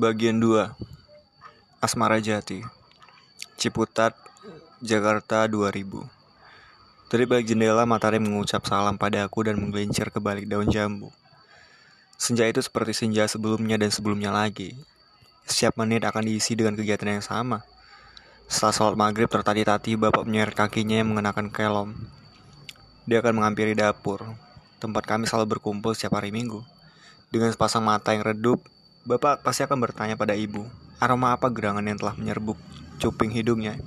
Bagian 2 Asmara Jati. Ciputat, Jakarta 2000 Dari balik jendela matahari mengucap salam pada aku dan menggelincir ke balik daun jambu. Senja itu seperti senja sebelumnya dan sebelumnya lagi. Setiap menit akan diisi dengan kegiatan yang sama. Setelah sholat maghrib tertati-tati bapak menyeret kakinya yang mengenakan kelom. Dia akan menghampiri dapur. Tempat kami selalu berkumpul setiap hari minggu. Dengan sepasang mata yang redup, Bapak pasti akan bertanya pada ibu, aroma apa gerangan yang telah menyerbuk cuping hidungnya.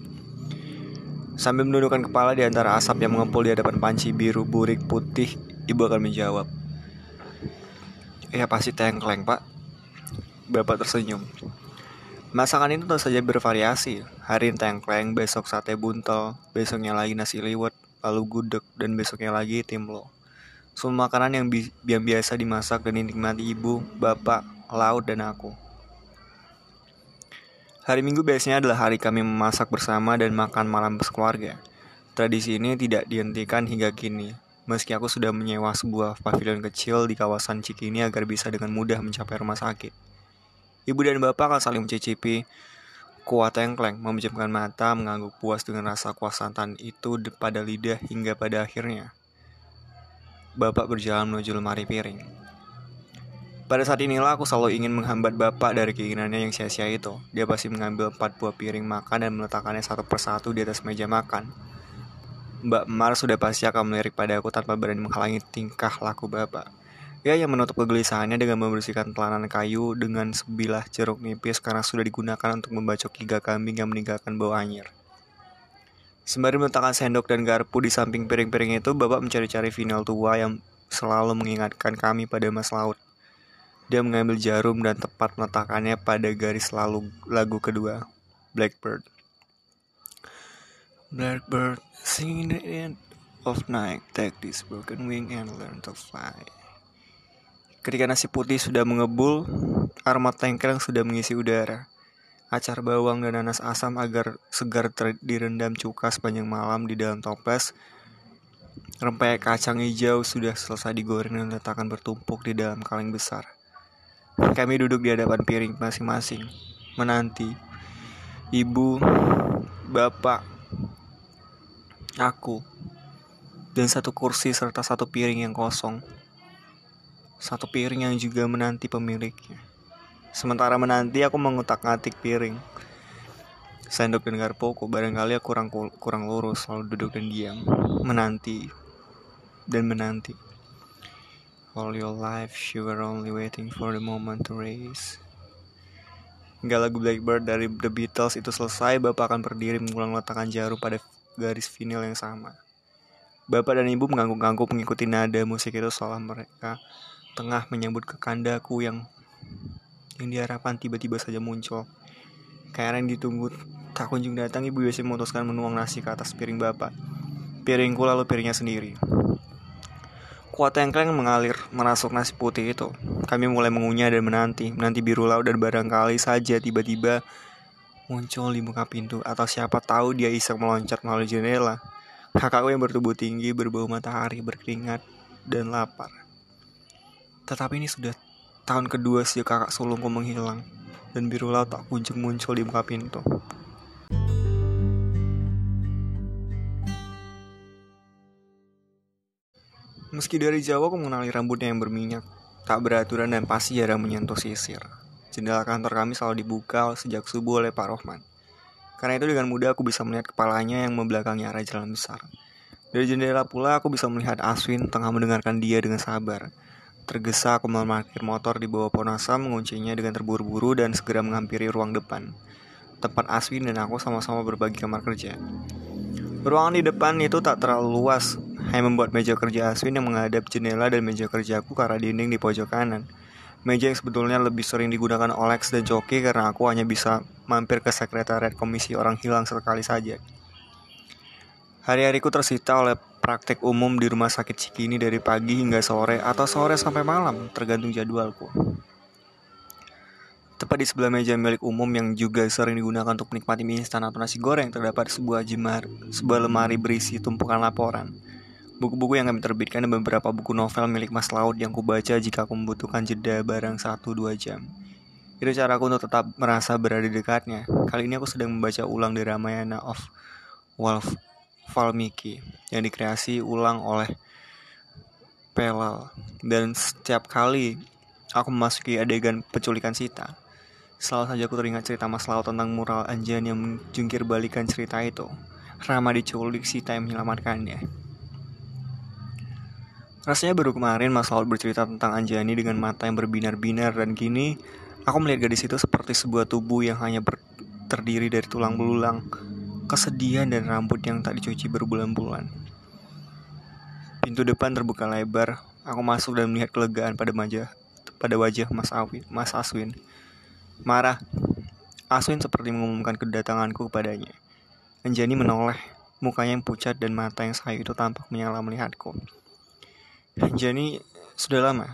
Sambil menundukkan kepala di antara asap yang mengepul di hadapan panci biru burik putih, ibu akan menjawab. Ya pasti tengkleng pak. Bapak tersenyum. Masakan itu tentu saja bervariasi. Hari ini tengkleng, besok sate buntel, besoknya lagi nasi liwet, lalu gudeg, dan besoknya lagi timlo. Semua makanan yang, bi yang biasa dimasak dan dinikmati ibu, bapak, laut, dan aku. Hari Minggu biasanya adalah hari kami memasak bersama dan makan malam sekeluarga. Tradisi ini tidak dihentikan hingga kini, meski aku sudah menyewa sebuah pavilion kecil di kawasan Cikini agar bisa dengan mudah mencapai rumah sakit. Ibu dan bapak akan saling mencicipi kuah tengkleng, memejamkan mata, mengangguk puas dengan rasa kuah santan itu pada lidah hingga pada akhirnya Bapak berjalan menuju lemari piring. Pada saat inilah aku selalu ingin menghambat Bapak dari keinginannya yang sia-sia itu. Dia pasti mengambil empat buah piring makan dan meletakkannya satu persatu di atas meja makan. Mbak Mar sudah pasti akan melirik pada aku tanpa berani menghalangi tingkah laku Bapak. Ia yang menutup kegelisahannya dengan membersihkan telanan kayu dengan sebilah jeruk nipis karena sudah digunakan untuk membacok giga kambing yang meninggalkan bau anyir. Sembari meletakkan sendok dan garpu di samping piring-piring itu, Bapak mencari-cari vinyl tua yang selalu mengingatkan kami pada Mas Laut. Dia mengambil jarum dan tepat meletakkannya pada garis lalu lagu kedua, Blackbird. Blackbird, singing the end of night, take this broken wing and learn to fly. Ketika nasi putih sudah mengebul, aroma tengkreng sudah mengisi udara acar bawang dan nanas asam agar segar direndam cuka sepanjang malam di dalam toples. Rempeyek kacang hijau sudah selesai digoreng dan letakkan bertumpuk di dalam kaleng besar. Kami duduk di hadapan piring masing-masing, menanti. Ibu, bapak, aku, dan satu kursi serta satu piring yang kosong. Satu piring yang juga menanti pemiliknya. Sementara menanti aku mengutak-ngatik piring. Sendok dan garpuku barangkali aku kurang kurang lurus selalu duduk dan diam, menanti dan menanti. All your life you were only waiting for the moment to raise. Hingga lagu Blackbird dari The Beatles itu selesai, Bapak akan berdiri mengulang letakkan jarum pada garis vinil yang sama. Bapak dan Ibu mengangguk-angguk mengikuti nada musik itu seolah mereka tengah menyambut kekandaku yang yang diharapkan tiba-tiba saja muncul. Karena yang ditunggu tak kunjung datang, ibu biasa memutuskan menuang nasi ke atas piring bapak. Piringku lalu piringnya sendiri. Kuat tengkleng mengalir merasuk nasi putih itu. Kami mulai mengunyah dan menanti, menanti biru laut dan barangkali saja tiba-tiba muncul di muka pintu atau siapa tahu dia iseng meloncat melalui jendela. Kakakku yang bertubuh tinggi, berbau matahari, berkeringat, dan lapar. Tetapi ini sudah Tahun kedua si kakak sulungku menghilang dan biru laut tak kunjung muncul di muka pintu. Meski dari jauh aku mengenali rambutnya yang berminyak, tak beraturan dan pasti jarang menyentuh sisir. Jendela kantor kami selalu dibuka sejak subuh oleh Pak Rohman. Karena itu dengan mudah aku bisa melihat kepalanya yang membelakangi arah jalan besar. Dari jendela pula aku bisa melihat Aswin tengah mendengarkan dia dengan sabar. Tergesa aku memarkir motor di bawah pohon asam, menguncinya dengan terburu-buru dan segera menghampiri ruang depan. Tempat Aswin dan aku sama-sama berbagi kamar kerja. Ruangan di depan itu tak terlalu luas, hanya membuat meja kerja Aswin yang menghadap jendela dan meja kerjaku ke arah dinding di pojok kanan. Meja yang sebetulnya lebih sering digunakan Olex dan Joki karena aku hanya bisa mampir ke sekretariat komisi orang hilang sekali saja. Hari-hariku tersita oleh praktek umum di rumah sakit Cikini dari pagi hingga sore atau sore sampai malam, tergantung jadwalku. Tepat di sebelah meja milik umum yang juga sering digunakan untuk menikmati mie instan atau nasi goreng terdapat sebuah jemar, sebuah lemari berisi tumpukan laporan. Buku-buku yang kami terbitkan dan beberapa buku novel milik Mas Laut yang kubaca jika aku membutuhkan jeda barang 1-2 jam. Itu caraku untuk tetap merasa berada dekatnya. Kali ini aku sedang membaca ulang di Ramayana of Wolf Valmiki yang dikreasi ulang oleh Pelal. Dan setiap kali aku memasuki adegan penculikan Sita, selalu saja aku teringat cerita Mas Lau tentang mural Anjan yang menjungkir balikan cerita itu. Rama diculik Sita yang menyelamatkannya. Rasanya baru kemarin Mas Laut bercerita tentang Anjani dengan mata yang berbinar-binar dan kini aku melihat gadis itu seperti sebuah tubuh yang hanya ber terdiri dari tulang belulang, kesedihan dan rambut yang tak dicuci berbulan-bulan. Pintu depan terbuka lebar, aku masuk dan melihat kelegaan pada wajah pada wajah Mas Awin, Mas Aswin. Marah, Aswin seperti mengumumkan kedatanganku kepadanya. Anjani menoleh, mukanya yang pucat dan mata yang sayu itu tampak menyala melihatku. Anjani sudah lama.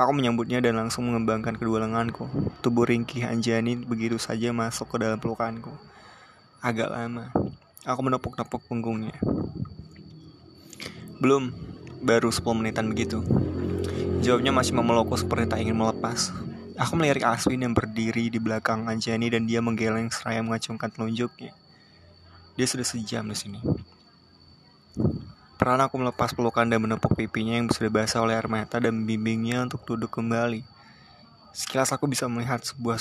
Aku menyambutnya dan langsung mengembangkan kedua lenganku. Tubuh ringkih Anjani begitu saja masuk ke dalam pelukanku. Agak lama. Aku menepuk-nepuk punggungnya. Belum, baru 10 menitan begitu. Jawabnya masih memelukku seperti tak ingin melepas. Aku melirik Aswin yang berdiri di belakang Anjani dan dia menggeleng seraya mengacungkan telunjuknya. Dia sudah sejam di sini. Peran aku melepas pelukan dan menepuk pipinya yang sudah basah oleh air mata dan membimbingnya untuk duduk kembali. Sekilas aku bisa melihat sebuah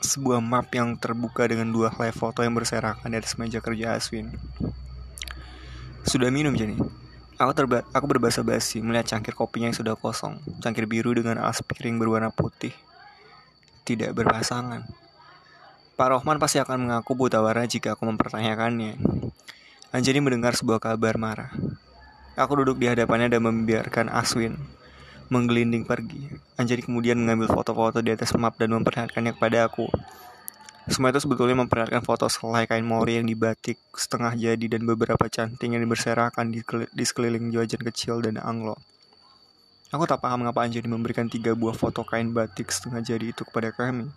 sebuah map yang terbuka dengan dua helai foto yang berserakan di atas meja kerja Aswin. Sudah minum Jenny? Aku, terba aku berbahasa basi melihat cangkir kopinya yang sudah kosong, cangkir biru dengan alas piring berwarna putih. Tidak berpasangan. Pak Rohman pasti akan mengaku buta warna jika aku mempertanyakannya. Anjani mendengar sebuah kabar marah. Aku duduk di hadapannya dan membiarkan Aswin menggelinding pergi. Anjani kemudian mengambil foto-foto di atas map dan memperlihatkannya kepada aku. Semua itu sebetulnya memperlihatkan foto selai kain mori yang dibatik setengah jadi dan beberapa canting yang berserakan di, sekeliling jajan kecil dan anglo. Aku tak paham mengapa Anjani memberikan tiga buah foto kain batik setengah jadi itu kepada kami.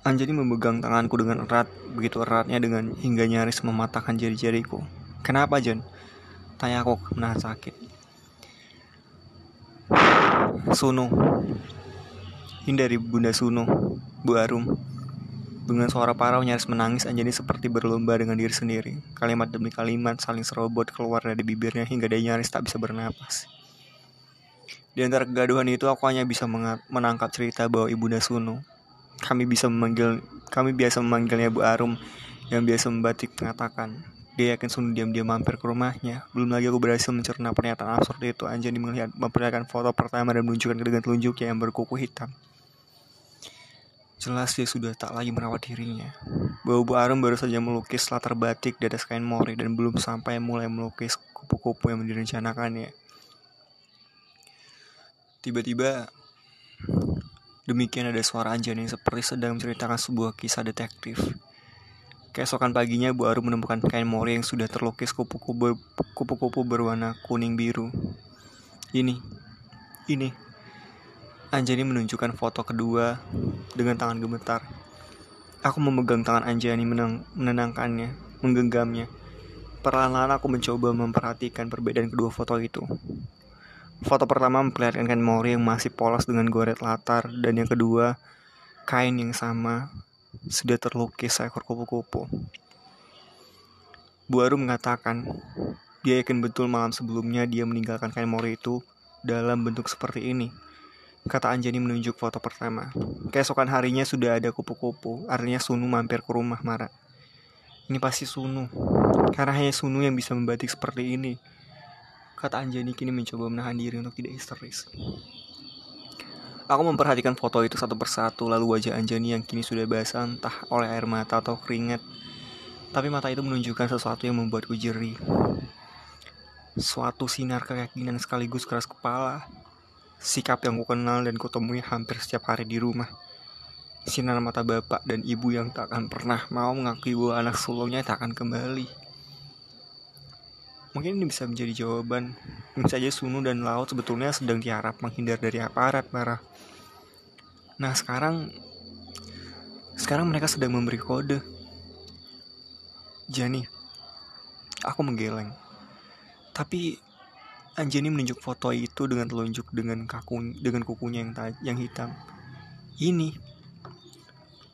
Anjani memegang tanganku dengan erat, begitu eratnya dengan hingga nyaris mematahkan jari-jariku. Kenapa, Jan? Tanya aku menahan sakit. Sunu. Ini dari Bunda Sunu, Bu Arum. Dengan suara parau nyaris menangis, Anjani seperti berlomba dengan diri sendiri. Kalimat demi kalimat saling serobot keluar dari bibirnya hingga dia nyaris tak bisa bernapas. Di antara kegaduhan itu, aku hanya bisa menangkap cerita bahwa Ibunda Sunu kami bisa memanggil kami biasa memanggilnya Bu Arum yang biasa membatik mengatakan dia yakin Sunu diam-diam mampir ke rumahnya. Belum lagi aku berhasil mencerna pernyataan absurd itu. Anjani melihat memperlihatkan foto pertama dan menunjukkan dengan telunjuknya yang berkuku hitam. Jelas dia sudah tak lagi merawat dirinya. Bahwa Bu Arum baru saja melukis latar batik di atas kain mori dan belum sampai mulai melukis kupu-kupu yang direncanakannya. Tiba-tiba Demikian ada suara Anjani seperti sedang menceritakan sebuah kisah detektif. Keesokan paginya, Bu Arum menemukan kain mori yang sudah terlukis kupu-kupu kupu-kupu berwarna kuning biru. Ini, ini. Anjani menunjukkan foto kedua dengan tangan gemetar. Aku memegang tangan Anjani menang, menenangkannya, menggenggamnya. Perlahan-lahan aku mencoba memperhatikan perbedaan kedua foto itu. Foto pertama memperlihatkan kain mori yang masih polos dengan goret latar dan yang kedua kain yang sama sudah terlukis seekor kupu-kupu. Bu Aru mengatakan dia yakin betul malam sebelumnya dia meninggalkan kain mori itu dalam bentuk seperti ini. Kata Anjani menunjuk foto pertama. Keesokan harinya sudah ada kupu-kupu, artinya Sunu mampir ke rumah Mara. Ini pasti Sunu, karena hanya Sunu yang bisa membatik seperti ini. Kata Anjani kini mencoba menahan diri untuk tidak histeris. Aku memperhatikan foto itu satu persatu, lalu wajah Anjani yang kini sudah basah entah oleh air mata atau keringat. Tapi mata itu menunjukkan sesuatu yang membuatku jeri. Suatu sinar keyakinan sekaligus keras kepala. Sikap yang kukenal dan kutemui hampir setiap hari di rumah. Sinar mata bapak dan ibu yang tak akan pernah mau mengakui bahwa anak sulungnya tak akan kembali. Mungkin ini bisa menjadi jawaban. Mungkin saja Sunu dan Laut sebetulnya sedang diharap menghindar dari aparat marah. Nah sekarang sekarang mereka sedang memberi kode. Jani, aku menggeleng. Tapi Anjani menunjuk foto itu dengan telunjuk dengan kaku dengan kukunya yang yang hitam. Ini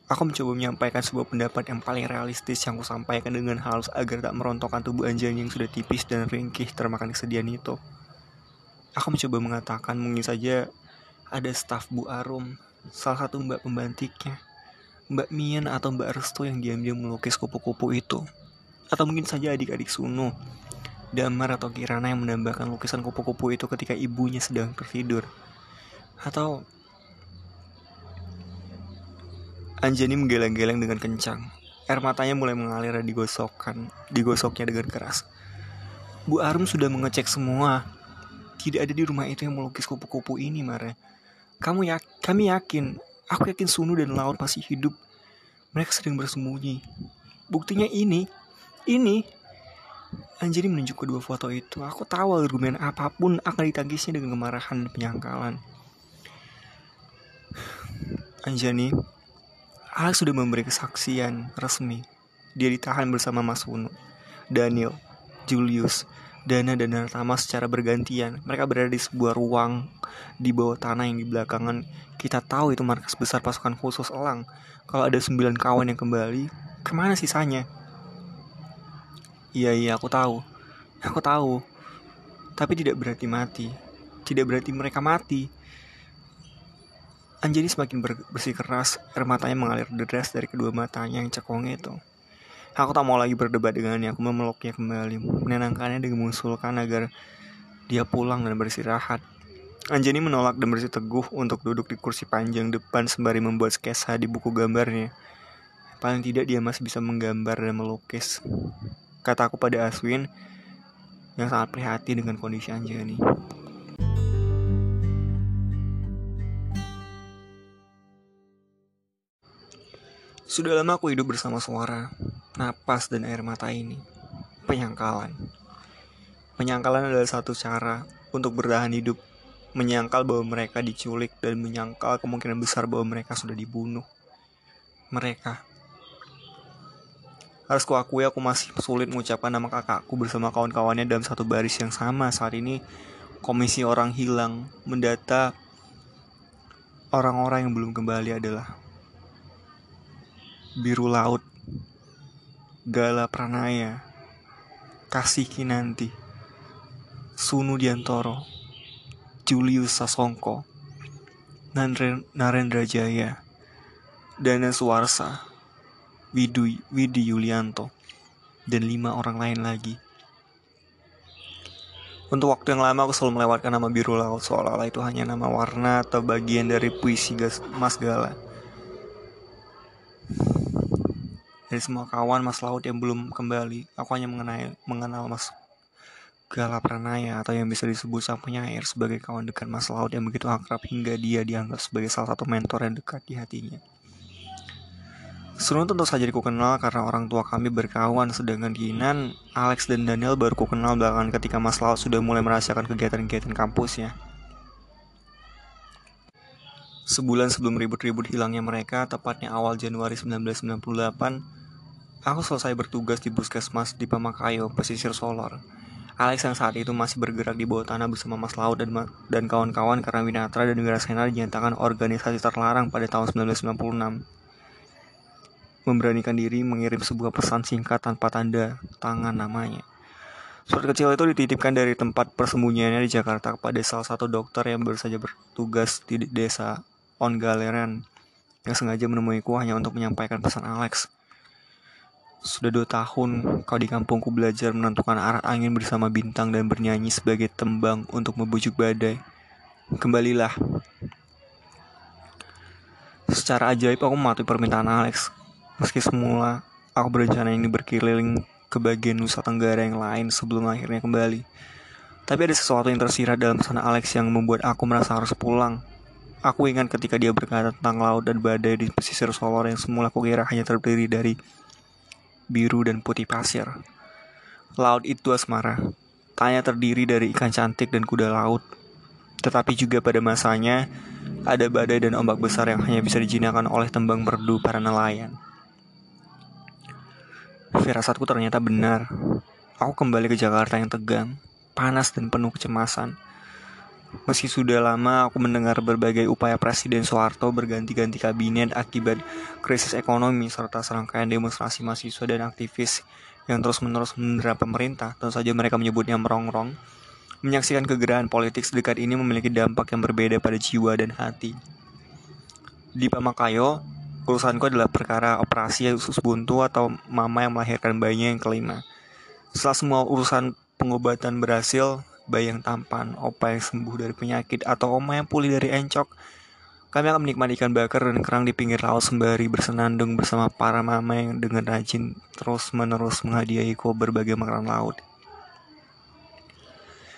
Aku mencoba menyampaikan sebuah pendapat yang paling realistis yang aku sampaikan dengan halus agar tak merontokkan tubuh Anjani yang sudah tipis dan ringkih termakan kesedihan itu. Aku mencoba mengatakan mungkin saja ada staf Bu Arum, salah satu mbak pembantiknya, Mbak Mian atau Mbak Restu yang diam-diam melukis kupu-kupu itu. Atau mungkin saja adik-adik Sunu, Damar atau Kirana yang menambahkan lukisan kupu-kupu itu ketika ibunya sedang tertidur. Atau Anjani menggeleng-geleng dengan kencang. Air matanya mulai mengalir dan digosokkan, digosoknya dengan keras. Bu Arum sudah mengecek semua. Tidak ada di rumah itu yang melukis kupu-kupu ini, Mara. Kamu ya, kami yakin, aku yakin Sunu dan Laut masih hidup. Mereka sedang bersembunyi. Buktinya ini, ini. Anjani menunjuk kedua foto itu. Aku tahu argumen apa pun akan ditanggisnya dengan kemarahan dan penyangkalan. Anjani, Alex sudah memberi kesaksian resmi. Dia ditahan bersama Mas Uno, Daniel, Julius, Dana dan Nartama secara bergantian. Mereka berada di sebuah ruang di bawah tanah yang di belakangan kita tahu itu markas besar pasukan khusus Elang. Kalau ada sembilan kawan yang kembali, ke mana sisanya? Iya iya aku tahu, aku tahu. Tapi tidak berarti mati. Tidak berarti mereka mati. Anjani semakin bersih keras, air matanya mengalir deras dari kedua matanya yang cekong itu. Aku tak mau lagi berdebat dengannya, aku memeluknya kembali, menenangkannya dengan mengusulkan agar dia pulang dan beristirahat. Anjani menolak dan teguh untuk duduk di kursi panjang depan sembari membuat sketsa di buku gambarnya. Paling tidak dia masih bisa menggambar dan melukis. Kataku pada Aswin yang sangat prihatin dengan kondisi Anjani. Sudah lama aku hidup bersama suara, napas, dan air mata ini. Penyangkalan. Penyangkalan adalah satu cara untuk bertahan hidup. Menyangkal bahwa mereka diculik dan menyangkal kemungkinan besar bahwa mereka sudah dibunuh. Mereka. Harus kuakui aku masih sulit mengucapkan nama kakakku bersama kawan-kawannya dalam satu baris yang sama. Saat ini komisi orang hilang mendata orang-orang yang belum kembali adalah Biru Laut, Gala Pranaya, Kasih Kinanti, Sunu Diantoro, Julius Sasongko, Narendra Jaya, Dana Suwarsa, Widu, Widi Yulianto, dan lima orang lain lagi. Untuk waktu yang lama aku selalu melewatkan nama biru laut seolah-olah itu hanya nama warna atau bagian dari puisi Mas Gala. Dari semua kawan Mas Laut yang belum kembali, aku hanya mengenai, mengenal Mas Gala Pranaya atau yang bisa disebut sang penyair sebagai kawan dekat Mas Laut yang begitu akrab hingga dia dianggap sebagai salah satu mentor yang dekat di hatinya. Sunu tentu saja kenal karena orang tua kami berkawan sedangkan Kinan, Alex dan Daniel baru kenal belakangan ketika Mas Laut sudah mulai merasakan kegiatan-kegiatan kampusnya. Sebulan sebelum ribut-ribut hilangnya mereka, tepatnya awal Januari 1998, Aku selesai bertugas di puskesmas di Pamakayo, pesisir Solor. Alex yang saat itu masih bergerak di bawah tanah bersama Mas Laut dan, dan kawan-kawan karena Winatra dan Wirasena dinyatakan organisasi terlarang pada tahun 1996. Memberanikan diri mengirim sebuah pesan singkat tanpa tanda tangan namanya. Surat kecil itu dititipkan dari tempat persembunyiannya di Jakarta kepada salah satu dokter yang baru saja bertugas di desa Ongaleran yang sengaja menemuiku hanya untuk menyampaikan pesan Alex. Sudah dua tahun kau di kampungku belajar menentukan arah angin bersama bintang dan bernyanyi sebagai tembang untuk membujuk badai. Kembalilah. Secara ajaib aku mematuhi permintaan Alex. Meski semula aku berencana ini berkeliling ke bagian Nusa Tenggara yang lain sebelum akhirnya kembali. Tapi ada sesuatu yang tersirat dalam pesan Alex yang membuat aku merasa harus pulang. Aku ingat ketika dia berkata tentang laut dan badai di pesisir Solor yang semula kukira hanya terdiri dari biru dan putih pasir. Laut itu asmara, tanya terdiri dari ikan cantik dan kuda laut. Tetapi juga pada masanya, ada badai dan ombak besar yang hanya bisa dijinakan oleh tembang merdu para nelayan. Firasatku ternyata benar. Aku kembali ke Jakarta yang tegang, panas dan penuh kecemasan. Meski sudah lama aku mendengar berbagai upaya Presiden Soeharto berganti-ganti kabinet akibat krisis ekonomi serta serangkaian demonstrasi mahasiswa dan aktivis yang terus-menerus mendera pemerintah, tentu saja mereka menyebutnya merongrong. Menyaksikan kegerahan politik sedekat ini memiliki dampak yang berbeda pada jiwa dan hati. Di Pamakayo, urusanku adalah perkara operasi usus buntu atau mama yang melahirkan bayinya yang kelima. Setelah semua urusan pengobatan berhasil, bayi yang tampan, opa yang sembuh dari penyakit, atau oma yang pulih dari encok. Kami akan menikmati ikan bakar dan kerang di pinggir laut sembari bersenandung bersama para mama yang dengan rajin terus-menerus menghadiahiku berbagai makanan laut.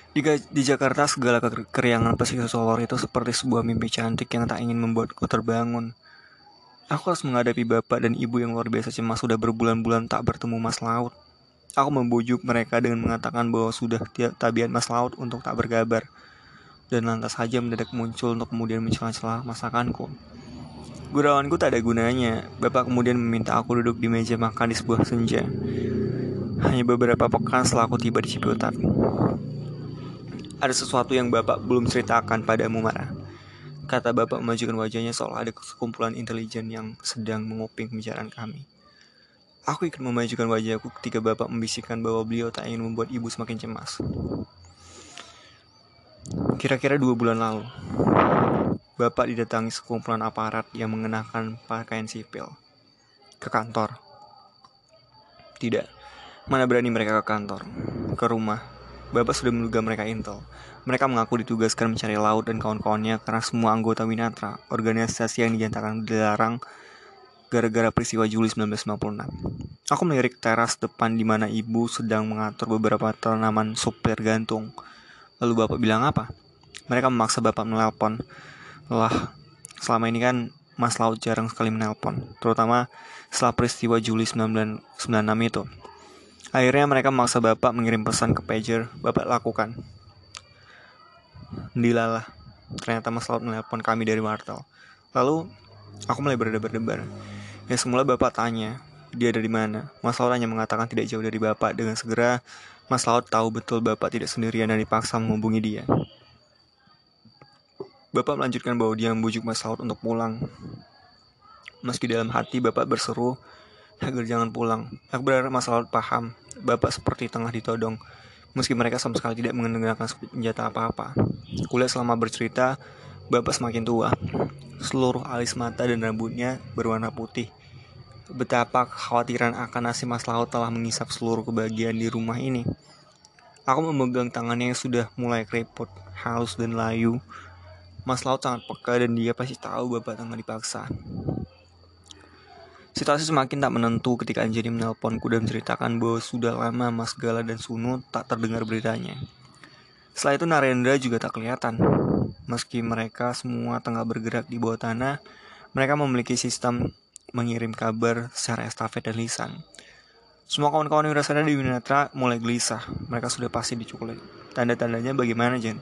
Di, di Jakarta, segala keriangan pesisir Solor itu seperti sebuah mimpi cantik yang tak ingin membuatku terbangun. Aku harus menghadapi bapak dan ibu yang luar biasa cemas sudah berbulan-bulan tak bertemu mas laut. Aku membujuk mereka dengan mengatakan bahwa sudah tabiat Mas Laut untuk tak bergabar. Dan lantas saja mendadak muncul untuk kemudian mencela-cela masakanku. Gurawanku tak ada gunanya. Bapak kemudian meminta aku duduk di meja makan di sebuah senja. Hanya beberapa pekan setelah aku tiba di Ciputat. Ada sesuatu yang Bapak belum ceritakan padamu, Marah. Kata Bapak memajukan wajahnya seolah ada sekumpulan intelijen yang sedang menguping pembicaraan kami. Aku ikut memajukan wajahku ketika bapak membisikkan bahwa beliau tak ingin membuat ibu semakin cemas. Kira-kira dua bulan lalu, bapak didatangi sekumpulan aparat yang mengenakan pakaian sipil ke kantor. Tidak, mana berani mereka ke kantor, ke rumah. Bapak sudah menduga mereka intel. Mereka mengaku ditugaskan mencari laut dan kawan-kawannya karena semua anggota Winatra, organisasi yang dinyatakan dilarang gara-gara peristiwa Juli 1996. Aku melirik teras depan di mana ibu sedang mengatur beberapa tanaman supir gantung. Lalu bapak bilang apa? Mereka memaksa bapak menelpon. Lah, selama ini kan Mas Laut jarang sekali menelpon, terutama setelah peristiwa Juli 1996 itu. Akhirnya mereka memaksa bapak mengirim pesan ke pager, bapak lakukan. Dilalah, ternyata Mas Laut menelpon kami dari Martel. Lalu, aku mulai berdebar-debar. Ya semula bapak tanya, dia dari mana? Mas Laut hanya mengatakan tidak jauh dari bapak. Dengan segera, Mas Laut tahu betul bapak tidak sendirian dan dipaksa menghubungi dia. Bapak melanjutkan bahwa dia membujuk Mas Laut untuk pulang. Meski dalam hati bapak berseru agar jangan pulang. Aku berharap Mas Laut paham. Bapak seperti tengah ditodong. Meski mereka sama sekali tidak menggunakan senjata apa-apa. Kuliah selama bercerita, bapak semakin tua. Seluruh alis mata dan rambutnya berwarna putih betapa kekhawatiran akan nasib Mas Laut telah mengisap seluruh kebahagiaan di rumah ini. Aku memegang tangannya yang sudah mulai keriput, halus dan layu. Mas Laut sangat peka dan dia pasti tahu bapak tengah dipaksa. Situasi semakin tak menentu ketika Anjani menelponku dan menceritakan bahwa sudah lama Mas Gala dan Sunu tak terdengar beritanya. Setelah itu Narendra juga tak kelihatan. Meski mereka semua tengah bergerak di bawah tanah, mereka memiliki sistem mengirim kabar secara estafet dan lisan. Semua kawan-kawan yang sana di Winatra mulai gelisah. Mereka sudah pasti diculik. Tanda-tandanya bagaimana, Jen?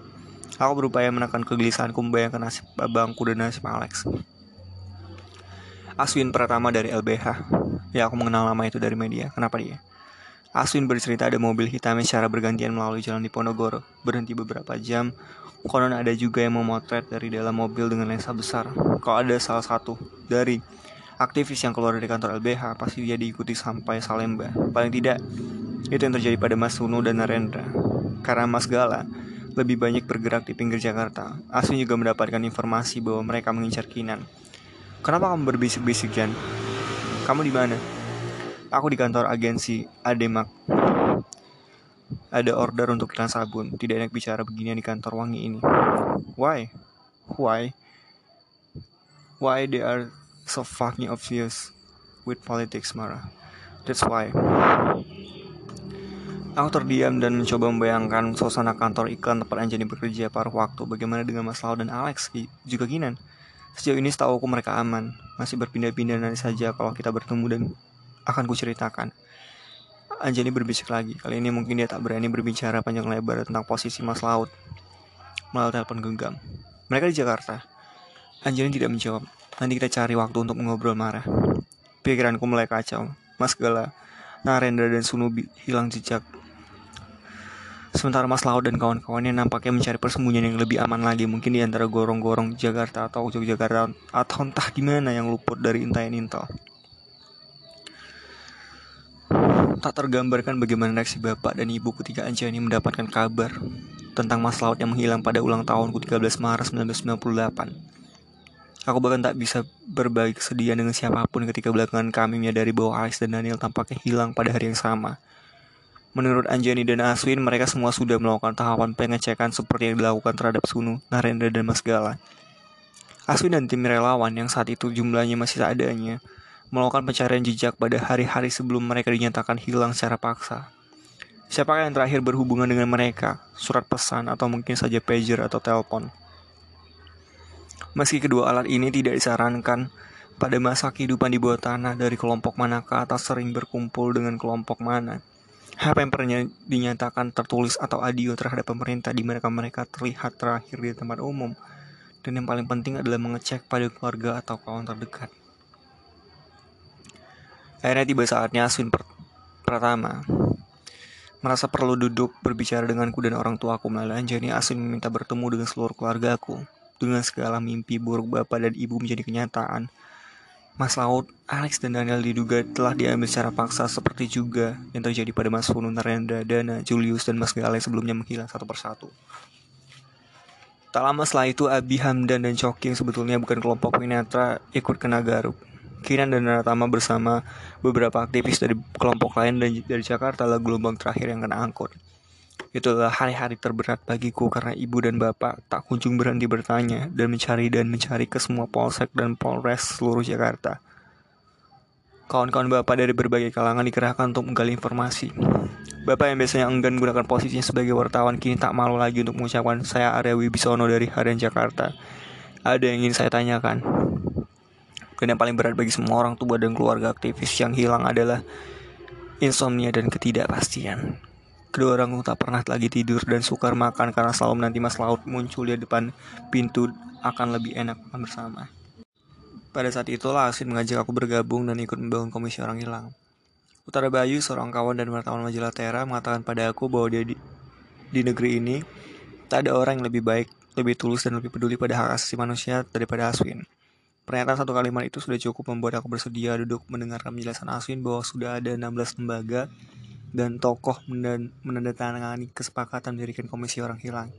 Aku berupaya menekan kegelisahanku membayangkan nasib abangku dan nasib Alex. Aswin pertama dari LBH. Ya, aku mengenal nama itu dari media. Kenapa dia? Aswin bercerita ada mobil hitamnya secara bergantian melalui jalan di Ponorogo. Berhenti beberapa jam. Konon ada juga yang memotret dari dalam mobil dengan lensa besar. Kalau ada salah satu dari aktivis yang keluar dari kantor LBH pasti dia diikuti sampai Salemba. Paling tidak, itu yang terjadi pada Mas Sunu dan Narendra. Karena Mas Gala lebih banyak bergerak di pinggir Jakarta, Aswin juga mendapatkan informasi bahwa mereka mengincar Kinan. Kenapa kamu berbisik-bisik, Jan? Kamu di mana? Aku di kantor agensi Ademak. Ada order untuk iklan sabun. Tidak enak bicara beginian di kantor wangi ini. Why? Why? Why they are so fucking obvious with politics, Mara. That's why. Aku terdiam dan mencoba membayangkan suasana kantor iklan tempat Anjani bekerja paruh waktu. Bagaimana dengan Mas Lau dan Alex, juga Kinan. Sejauh ini setahu aku mereka aman. Masih berpindah-pindah nanti saja kalau kita bertemu dan akan kuceritakan. Anjani berbisik lagi. Kali ini mungkin dia tak berani berbicara panjang lebar tentang posisi Mas Laut. Melalui telepon genggam. Mereka di Jakarta. Anjani tidak menjawab. Nanti kita cari waktu untuk mengobrol marah. Pikiranku mulai kacau. Mas Gala, Narendra dan Sunu hilang jejak. Sementara Mas Laut dan kawan-kawannya nampaknya mencari persembunyian yang lebih aman lagi, mungkin di antara gorong-gorong Jakarta atau Yogyakarta atau entah di mana yang luput dari intayan intel. Tak tergambarkan bagaimana reaksi bapak dan ibu ketika Anjani mendapatkan kabar tentang Mas Laut yang menghilang pada ulang tahunku 13 Maret 1998. Aku bahkan tak bisa berbagi kesedihan dengan siapa pun ketika belakangan kami menyadari bahwa Alex dan Daniel tampaknya hilang pada hari yang sama. Menurut Anjani dan Aswin, mereka semua sudah melakukan tahapan pengecekan seperti yang dilakukan terhadap Sunu, Narendra, dan Mas Gala. Aswin dan tim relawan yang saat itu jumlahnya masih seadanya, melakukan pencarian jejak pada hari-hari sebelum mereka dinyatakan hilang secara paksa. Siapakah yang terakhir berhubungan dengan mereka? Surat pesan atau mungkin saja pager atau telepon. Meski kedua alat ini tidak disarankan pada masa kehidupan di bawah tanah dari kelompok manakah atau sering berkumpul dengan kelompok mana, apa yang pernah dinyatakan tertulis atau audio terhadap pemerintah di mana mereka terlihat terakhir di tempat umum? Dan yang paling penting adalah mengecek pada keluarga atau kawan terdekat. Akhirnya tiba saatnya Aswin per pertama. Merasa perlu duduk berbicara denganku dan orang tuaku melalui Anjani Aswin meminta bertemu dengan seluruh keluarga aku dengan segala mimpi buruk bapak dan ibu menjadi kenyataan Mas Laut, Alex dan Daniel diduga telah diambil secara paksa seperti juga yang terjadi pada Mas Funu, Narendra, Dana, Julius, dan Mas Gale sebelumnya menghilang satu persatu. Tak lama setelah itu, Abi Hamdan dan Choking sebetulnya bukan kelompok Winatra ikut ke Nagarup. Kinan dan Naratama bersama beberapa aktivis dari kelompok lain dan dari Jakarta adalah gelombang terakhir yang kena angkut. Itulah hari-hari terberat bagiku karena ibu dan bapak tak kunjung berhenti bertanya dan mencari dan mencari ke semua polsek dan polres seluruh Jakarta. Kawan-kawan bapak dari berbagai kalangan dikerahkan untuk menggali informasi. Bapak yang biasanya enggan menggunakan posisinya sebagai wartawan kini tak malu lagi untuk mengucapkan saya Arya Wibisono dari Harian Jakarta. Ada yang ingin saya tanyakan. Dan yang paling berat bagi semua orang tua dan keluarga aktivis yang hilang adalah insomnia dan ketidakpastian. Kedua orang tak pernah lagi tidur dan sukar makan karena selalu menanti Mas Laut muncul di depan pintu akan lebih enak makan bersama. Pada saat itulah Asin mengajak aku bergabung dan ikut membangun komisi orang hilang. Utara Bayu, seorang kawan dan wartawan majalah Tera, mengatakan pada aku bahwa dia di, di negeri ini tak ada orang yang lebih baik, lebih tulus dan lebih peduli pada hak asasi manusia daripada Aswin. Pernyataan satu kalimat itu sudah cukup membuat aku bersedia duduk mendengarkan penjelasan Aswin bahwa sudah ada 16 lembaga dan tokoh menandatangani kesepakatan mendirikan komisi orang hilang.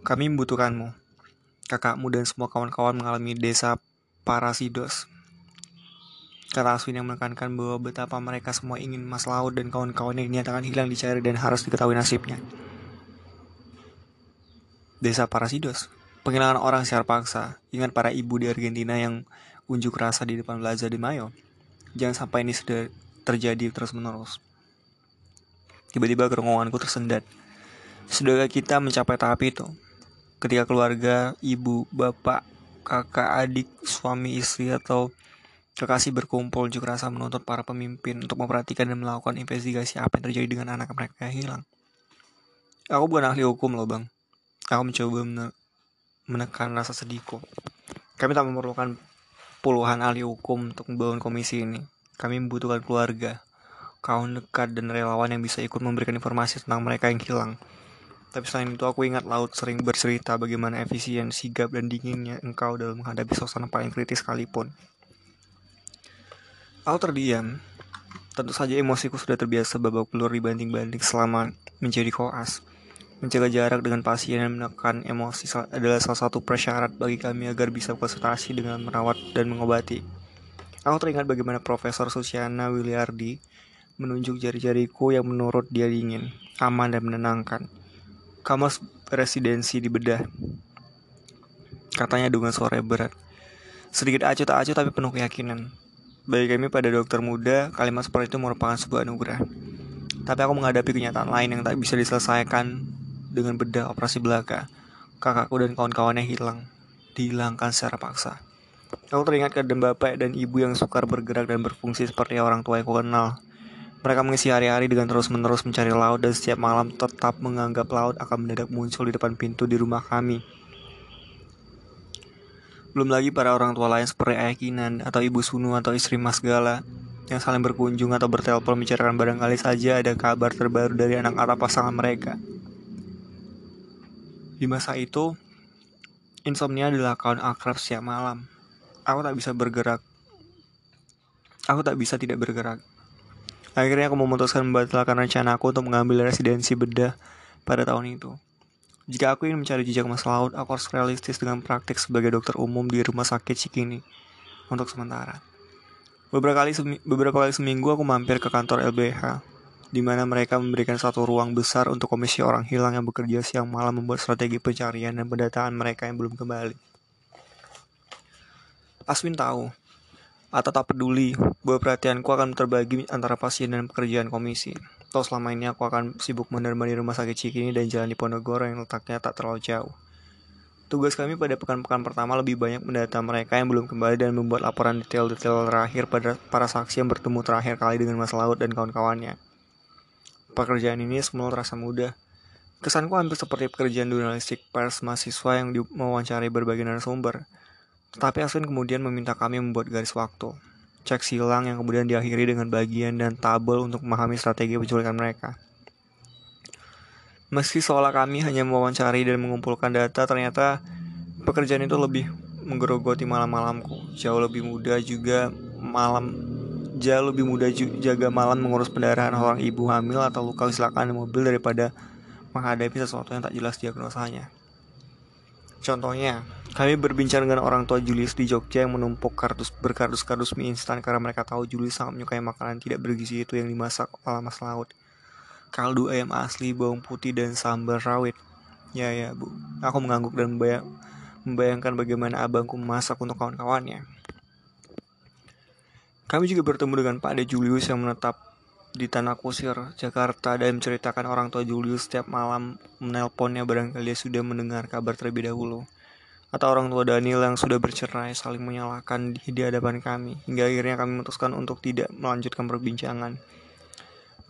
Kami membutuhkanmu. Kakakmu dan semua kawan-kawan mengalami desa Parasidos. Kata Aswin yang menekankan bahwa betapa mereka semua ingin Mas Laut dan kawan-kawan yang dinyatakan hilang dicari dan harus diketahui nasibnya. Desa Parasidos. Penghilangan orang secara paksa. Ingat para ibu di Argentina yang unjuk rasa di depan Plaza de Mayo. Jangan sampai ini sudah terjadi terus-menerus. Tiba-tiba kerongkonganku tersendat. Sudahkah kita mencapai tahap itu? Ketika keluarga, ibu, bapak, kakak, adik, suami, istri, atau kekasih berkumpul juga rasa menuntut para pemimpin untuk memperhatikan dan melakukan investigasi apa yang terjadi dengan anak mereka yang hilang. Aku bukan ahli hukum loh bang. Aku mencoba menekan rasa sedihku. Kami tak memerlukan puluhan ahli hukum untuk membangun komisi ini. Kami membutuhkan keluarga, kawan dekat dan relawan yang bisa ikut memberikan informasi tentang mereka yang hilang. Tapi selain itu aku ingat Laut sering bercerita bagaimana efisien, sigap, dan dinginnya engkau dalam menghadapi suasana paling kritis sekalipun. Aku terdiam. Tentu saja emosiku sudah terbiasa babak belur dibanting-banting selama menjadi koas. Menjaga jarak dengan pasien dan menekan emosi adalah salah satu persyarat bagi kami agar bisa konsultasi dengan merawat dan mengobati. Aku teringat bagaimana Profesor Susiana Wiliardi menunjuk jari-jariku yang menurut dia dingin, aman dan menenangkan. Kamu residensi di bedah. Katanya dengan suara berat. Sedikit acuh tak acuh tapi penuh keyakinan. Bagi kami pada dokter muda, kalimat seperti itu merupakan sebuah anugerah. Tapi aku menghadapi kenyataan lain yang tak bisa diselesaikan dengan bedah operasi belaka. Kakakku dan kawan-kawannya hilang, dihilangkan secara paksa. Aku teringat kedem bapak dan ibu yang sukar bergerak dan berfungsi seperti orang tua yang ku kenal. Mereka mengisi hari-hari dengan terus-menerus mencari laut dan setiap malam tetap menganggap laut akan mendadak muncul di depan pintu di rumah kami. Belum lagi para orang tua lain seperti Ayah Kinan atau Ibu Sunu atau istri Mas Gala yang saling berkunjung atau bertelepon membicarakan barangkali saja ada kabar terbaru dari anak atau pasangan mereka. Di masa itu, insomnia adalah kawan akrab setiap malam. Aku tak bisa bergerak. Aku tak bisa tidak bergerak. Akhirnya aku memutuskan membatalkan rencana aku untuk mengambil residensi bedah pada tahun itu. Jika aku ingin mencari jejak masa laut, aku harus realistis dengan praktik sebagai dokter umum di rumah sakit Cikini untuk sementara. Beberapa kali beberapa kali seminggu aku mampir ke kantor LBH di mana mereka memberikan satu ruang besar untuk komisi orang hilang yang bekerja siang malam membuat strategi pencarian dan pendataan mereka yang belum kembali. Aswin tahu, atau tak peduli, bahwa perhatianku akan terbagi antara pasien dan pekerjaan komisi. Toh selama ini aku akan sibuk menemani rumah sakit Cikini dan jalan di Ponorogo yang letaknya tak terlalu jauh. Tugas kami pada pekan-pekan pertama lebih banyak mendata mereka yang belum kembali dan membuat laporan detail-detail terakhir pada para saksi yang bertemu terakhir kali dengan Mas Laut dan kawan-kawannya. Pekerjaan ini semula terasa mudah. Kesanku hampir seperti pekerjaan jurnalistik pers mahasiswa yang mewawancari berbagai narasumber. Tetapi Aswin kemudian meminta kami membuat garis waktu. Cek silang yang kemudian diakhiri dengan bagian dan tabel untuk memahami strategi penculikan mereka. Meski seolah kami hanya mewawancari dan mengumpulkan data, ternyata pekerjaan itu lebih menggerogoti malam-malamku. Jauh lebih mudah juga malam jauh lebih mudah jaga malam mengurus pendarahan orang ibu hamil atau luka kecelakaan mobil daripada menghadapi sesuatu yang tak jelas diagnosanya. Contohnya, kami berbincang dengan orang tua Julius di Jogja yang menumpuk kardus berkardus-kardus mie instan karena mereka tahu Julius sangat menyukai makanan tidak bergizi itu yang dimasak oleh mas laut. Kaldu ayam asli, bawang putih, dan sambal rawit. Ya ya bu, aku mengangguk dan membayangkan bagaimana abangku memasak untuk kawan-kawannya. Kami juga bertemu dengan Pak Ade Julius yang menetap di Tanah Kusir, Jakarta dan menceritakan orang tua Julius setiap malam menelponnya barangkali dia sudah mendengar kabar terlebih dahulu. Atau orang tua Daniel yang sudah bercerai saling menyalahkan di, di hadapan kami, hingga akhirnya kami memutuskan untuk tidak melanjutkan perbincangan.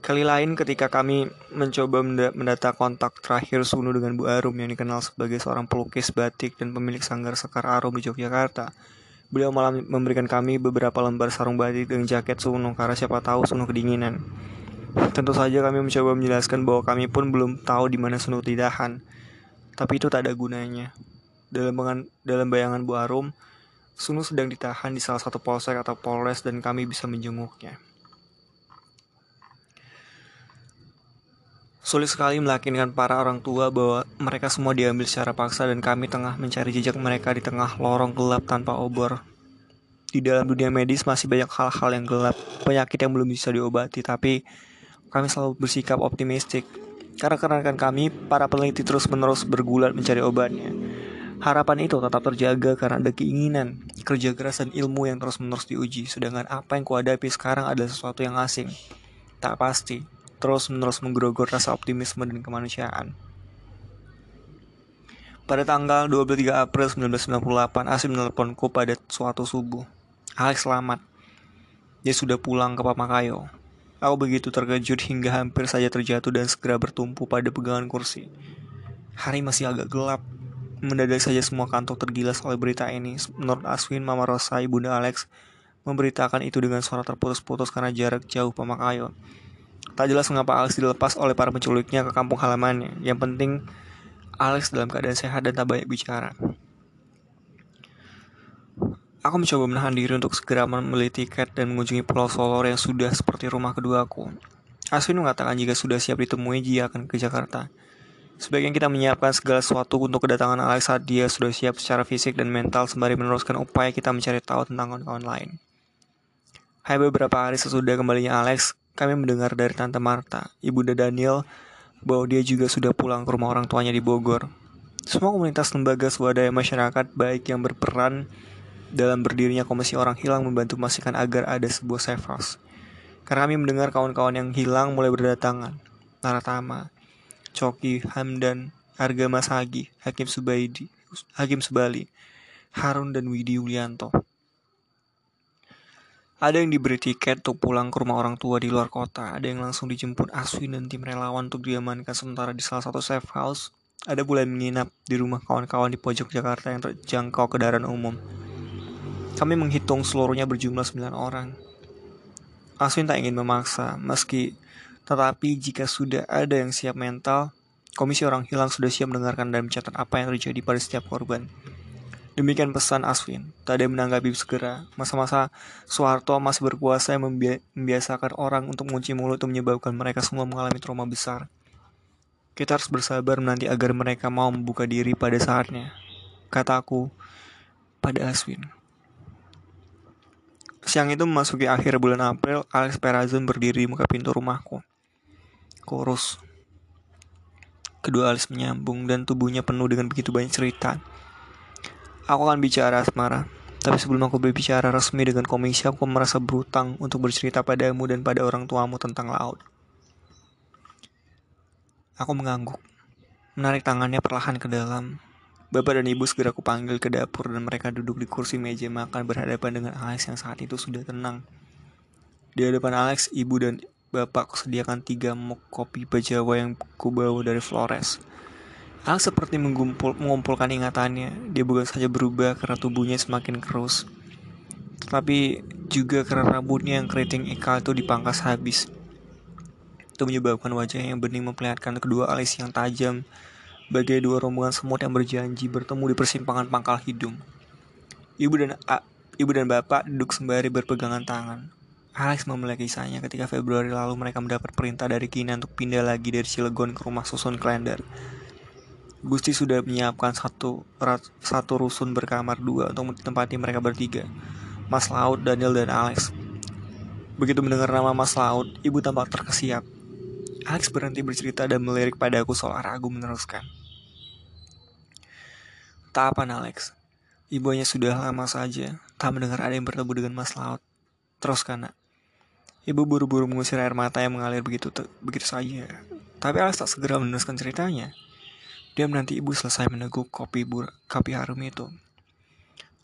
Kali lain ketika kami mencoba mendata kontak terakhir Sunu dengan Bu Arum yang dikenal sebagai seorang pelukis batik dan pemilik sanggar Sekar Arum di Yogyakarta, Beliau malah memberikan kami beberapa lembar sarung batik dengan jaket Suno karena siapa tahu Suno kedinginan. Tentu saja kami mencoba menjelaskan bahwa kami pun belum tahu di mana Suno ditahan. Tapi itu tak ada gunanya. Dalam bayangan, dalam bayangan Bu Arum, Sunu sedang ditahan di salah satu polsek atau polres dan kami bisa menjenguknya. Sulit sekali meyakinkan para orang tua bahwa mereka semua diambil secara paksa dan kami tengah mencari jejak mereka di tengah lorong gelap tanpa obor. Di dalam dunia medis masih banyak hal-hal yang gelap, penyakit yang belum bisa diobati, tapi kami selalu bersikap optimistik. Karena kerenakan kami, para peneliti terus-menerus bergulat mencari obatnya. Harapan itu tetap terjaga karena ada keinginan, kerja keras dan ilmu yang terus-menerus diuji. Sedangkan apa yang kuhadapi sekarang adalah sesuatu yang asing, tak pasti, terus-menerus menggerogor rasa optimisme dan kemanusiaan. Pada tanggal 23 April 1998, Asim menelponku pada suatu subuh. Alex selamat. Dia sudah pulang ke Pamakayo. Aku begitu terkejut hingga hampir saja terjatuh dan segera bertumpu pada pegangan kursi. Hari masih agak gelap. Mendadak saja semua kantor tergilas oleh berita ini. Menurut Aswin, Mama Rosa, Ibunda Alex memberitakan itu dengan suara terputus-putus karena jarak jauh Pamakayo. Tak jelas mengapa Alex dilepas oleh para penculiknya ke kampung halamannya. Yang penting, Alex dalam keadaan sehat dan tak banyak bicara. Aku mencoba menahan diri untuk segera membeli tiket dan mengunjungi Pulau Solor yang sudah seperti rumah keduaku. Aswin mengatakan jika sudah siap ditemui, dia akan ke Jakarta. Sebagian kita menyiapkan segala sesuatu untuk kedatangan Alex saat dia sudah siap secara fisik dan mental sembari meneruskan upaya kita mencari tahu tentang kawan-kawan lain. Hai beberapa hari sesudah kembalinya Alex, kami mendengar dari Tante Marta, Ibunda Daniel, bahwa dia juga sudah pulang ke rumah orang tuanya di Bogor. Semua komunitas lembaga swadaya masyarakat baik yang berperan dalam berdirinya Komisi Orang Hilang membantu memastikan agar ada sebuah safe house. Karena kami mendengar kawan-kawan yang hilang mulai berdatangan. Naratama, Coki, Hamdan, Harga Mas Hagi, Hakim Subaidi, Hakim Subali, Harun dan Widi Yulianto. Ada yang diberi tiket untuk pulang ke rumah orang tua di luar kota, ada yang langsung dijemput Aswin dan tim relawan untuk diamankan sementara di salah satu safe house. Ada pula menginap di rumah kawan-kawan di pojok Jakarta yang terjangkau kendaraan umum. Kami menghitung seluruhnya berjumlah 9 orang. Aswin tak ingin memaksa, meski tetapi jika sudah ada yang siap mental, Komisi Orang Hilang sudah siap mendengarkan dan mencatat apa yang terjadi pada setiap korban. Demikian pesan Aswin. Yang menanggapi segera. Masa-masa Soeharto masih berkuasa yang membiasakan orang untuk mengunci mulut untuk menyebabkan mereka semua mengalami trauma besar. Kita harus bersabar menanti agar mereka mau membuka diri pada saatnya. Kataku pada Aswin. Siang itu memasuki akhir bulan April, Alex Perazon berdiri di muka pintu rumahku. Kurus, Kedua alis menyambung dan tubuhnya penuh dengan begitu banyak cerita. Aku akan bicara asmara, tapi sebelum aku berbicara resmi dengan komisi, aku merasa berutang untuk bercerita padamu dan pada orang tuamu tentang laut. Aku mengangguk, menarik tangannya perlahan ke dalam. Bapak dan ibu segera kupanggil ke dapur dan mereka duduk di kursi meja makan berhadapan dengan Alex yang saat itu sudah tenang. Di hadapan Alex, ibu dan Bapak sediakan tiga muk kopi Bajawa yang kubawa dari Flores. Al seperti mengumpul, mengumpulkan ingatannya. Dia bukan saja berubah karena tubuhnya semakin kerus, tapi juga karena rambutnya yang keriting Eka itu dipangkas habis. Itu menyebabkan wajahnya yang bening memperlihatkan kedua alis yang tajam, bagai dua rombongan semut yang berjanji bertemu di persimpangan pangkal hidung. Ibu dan A, ibu dan bapak duduk sembari berpegangan tangan. Alex memulai kisahnya ketika Februari lalu mereka mendapat perintah dari Kina untuk pindah lagi dari Cilegon ke rumah susun Klender. Gusti sudah menyiapkan satu, satu rusun berkamar dua untuk ditempati mereka bertiga. Mas Laut, Daniel, dan Alex. Begitu mendengar nama Mas Laut, ibu tampak terkesiap. Alex berhenti bercerita dan melirik padaku soal ragu meneruskan. Tak apa, Alex. Ibunya sudah lama saja, tak mendengar ada yang bertemu dengan Mas Laut. Teruskan, nak. Ibu buru-buru mengusir air mata yang mengalir begitu begitu saja. Tapi Alex tak segera meneruskan ceritanya. Dia menanti ibu selesai meneguk kopi bur kopi harum itu.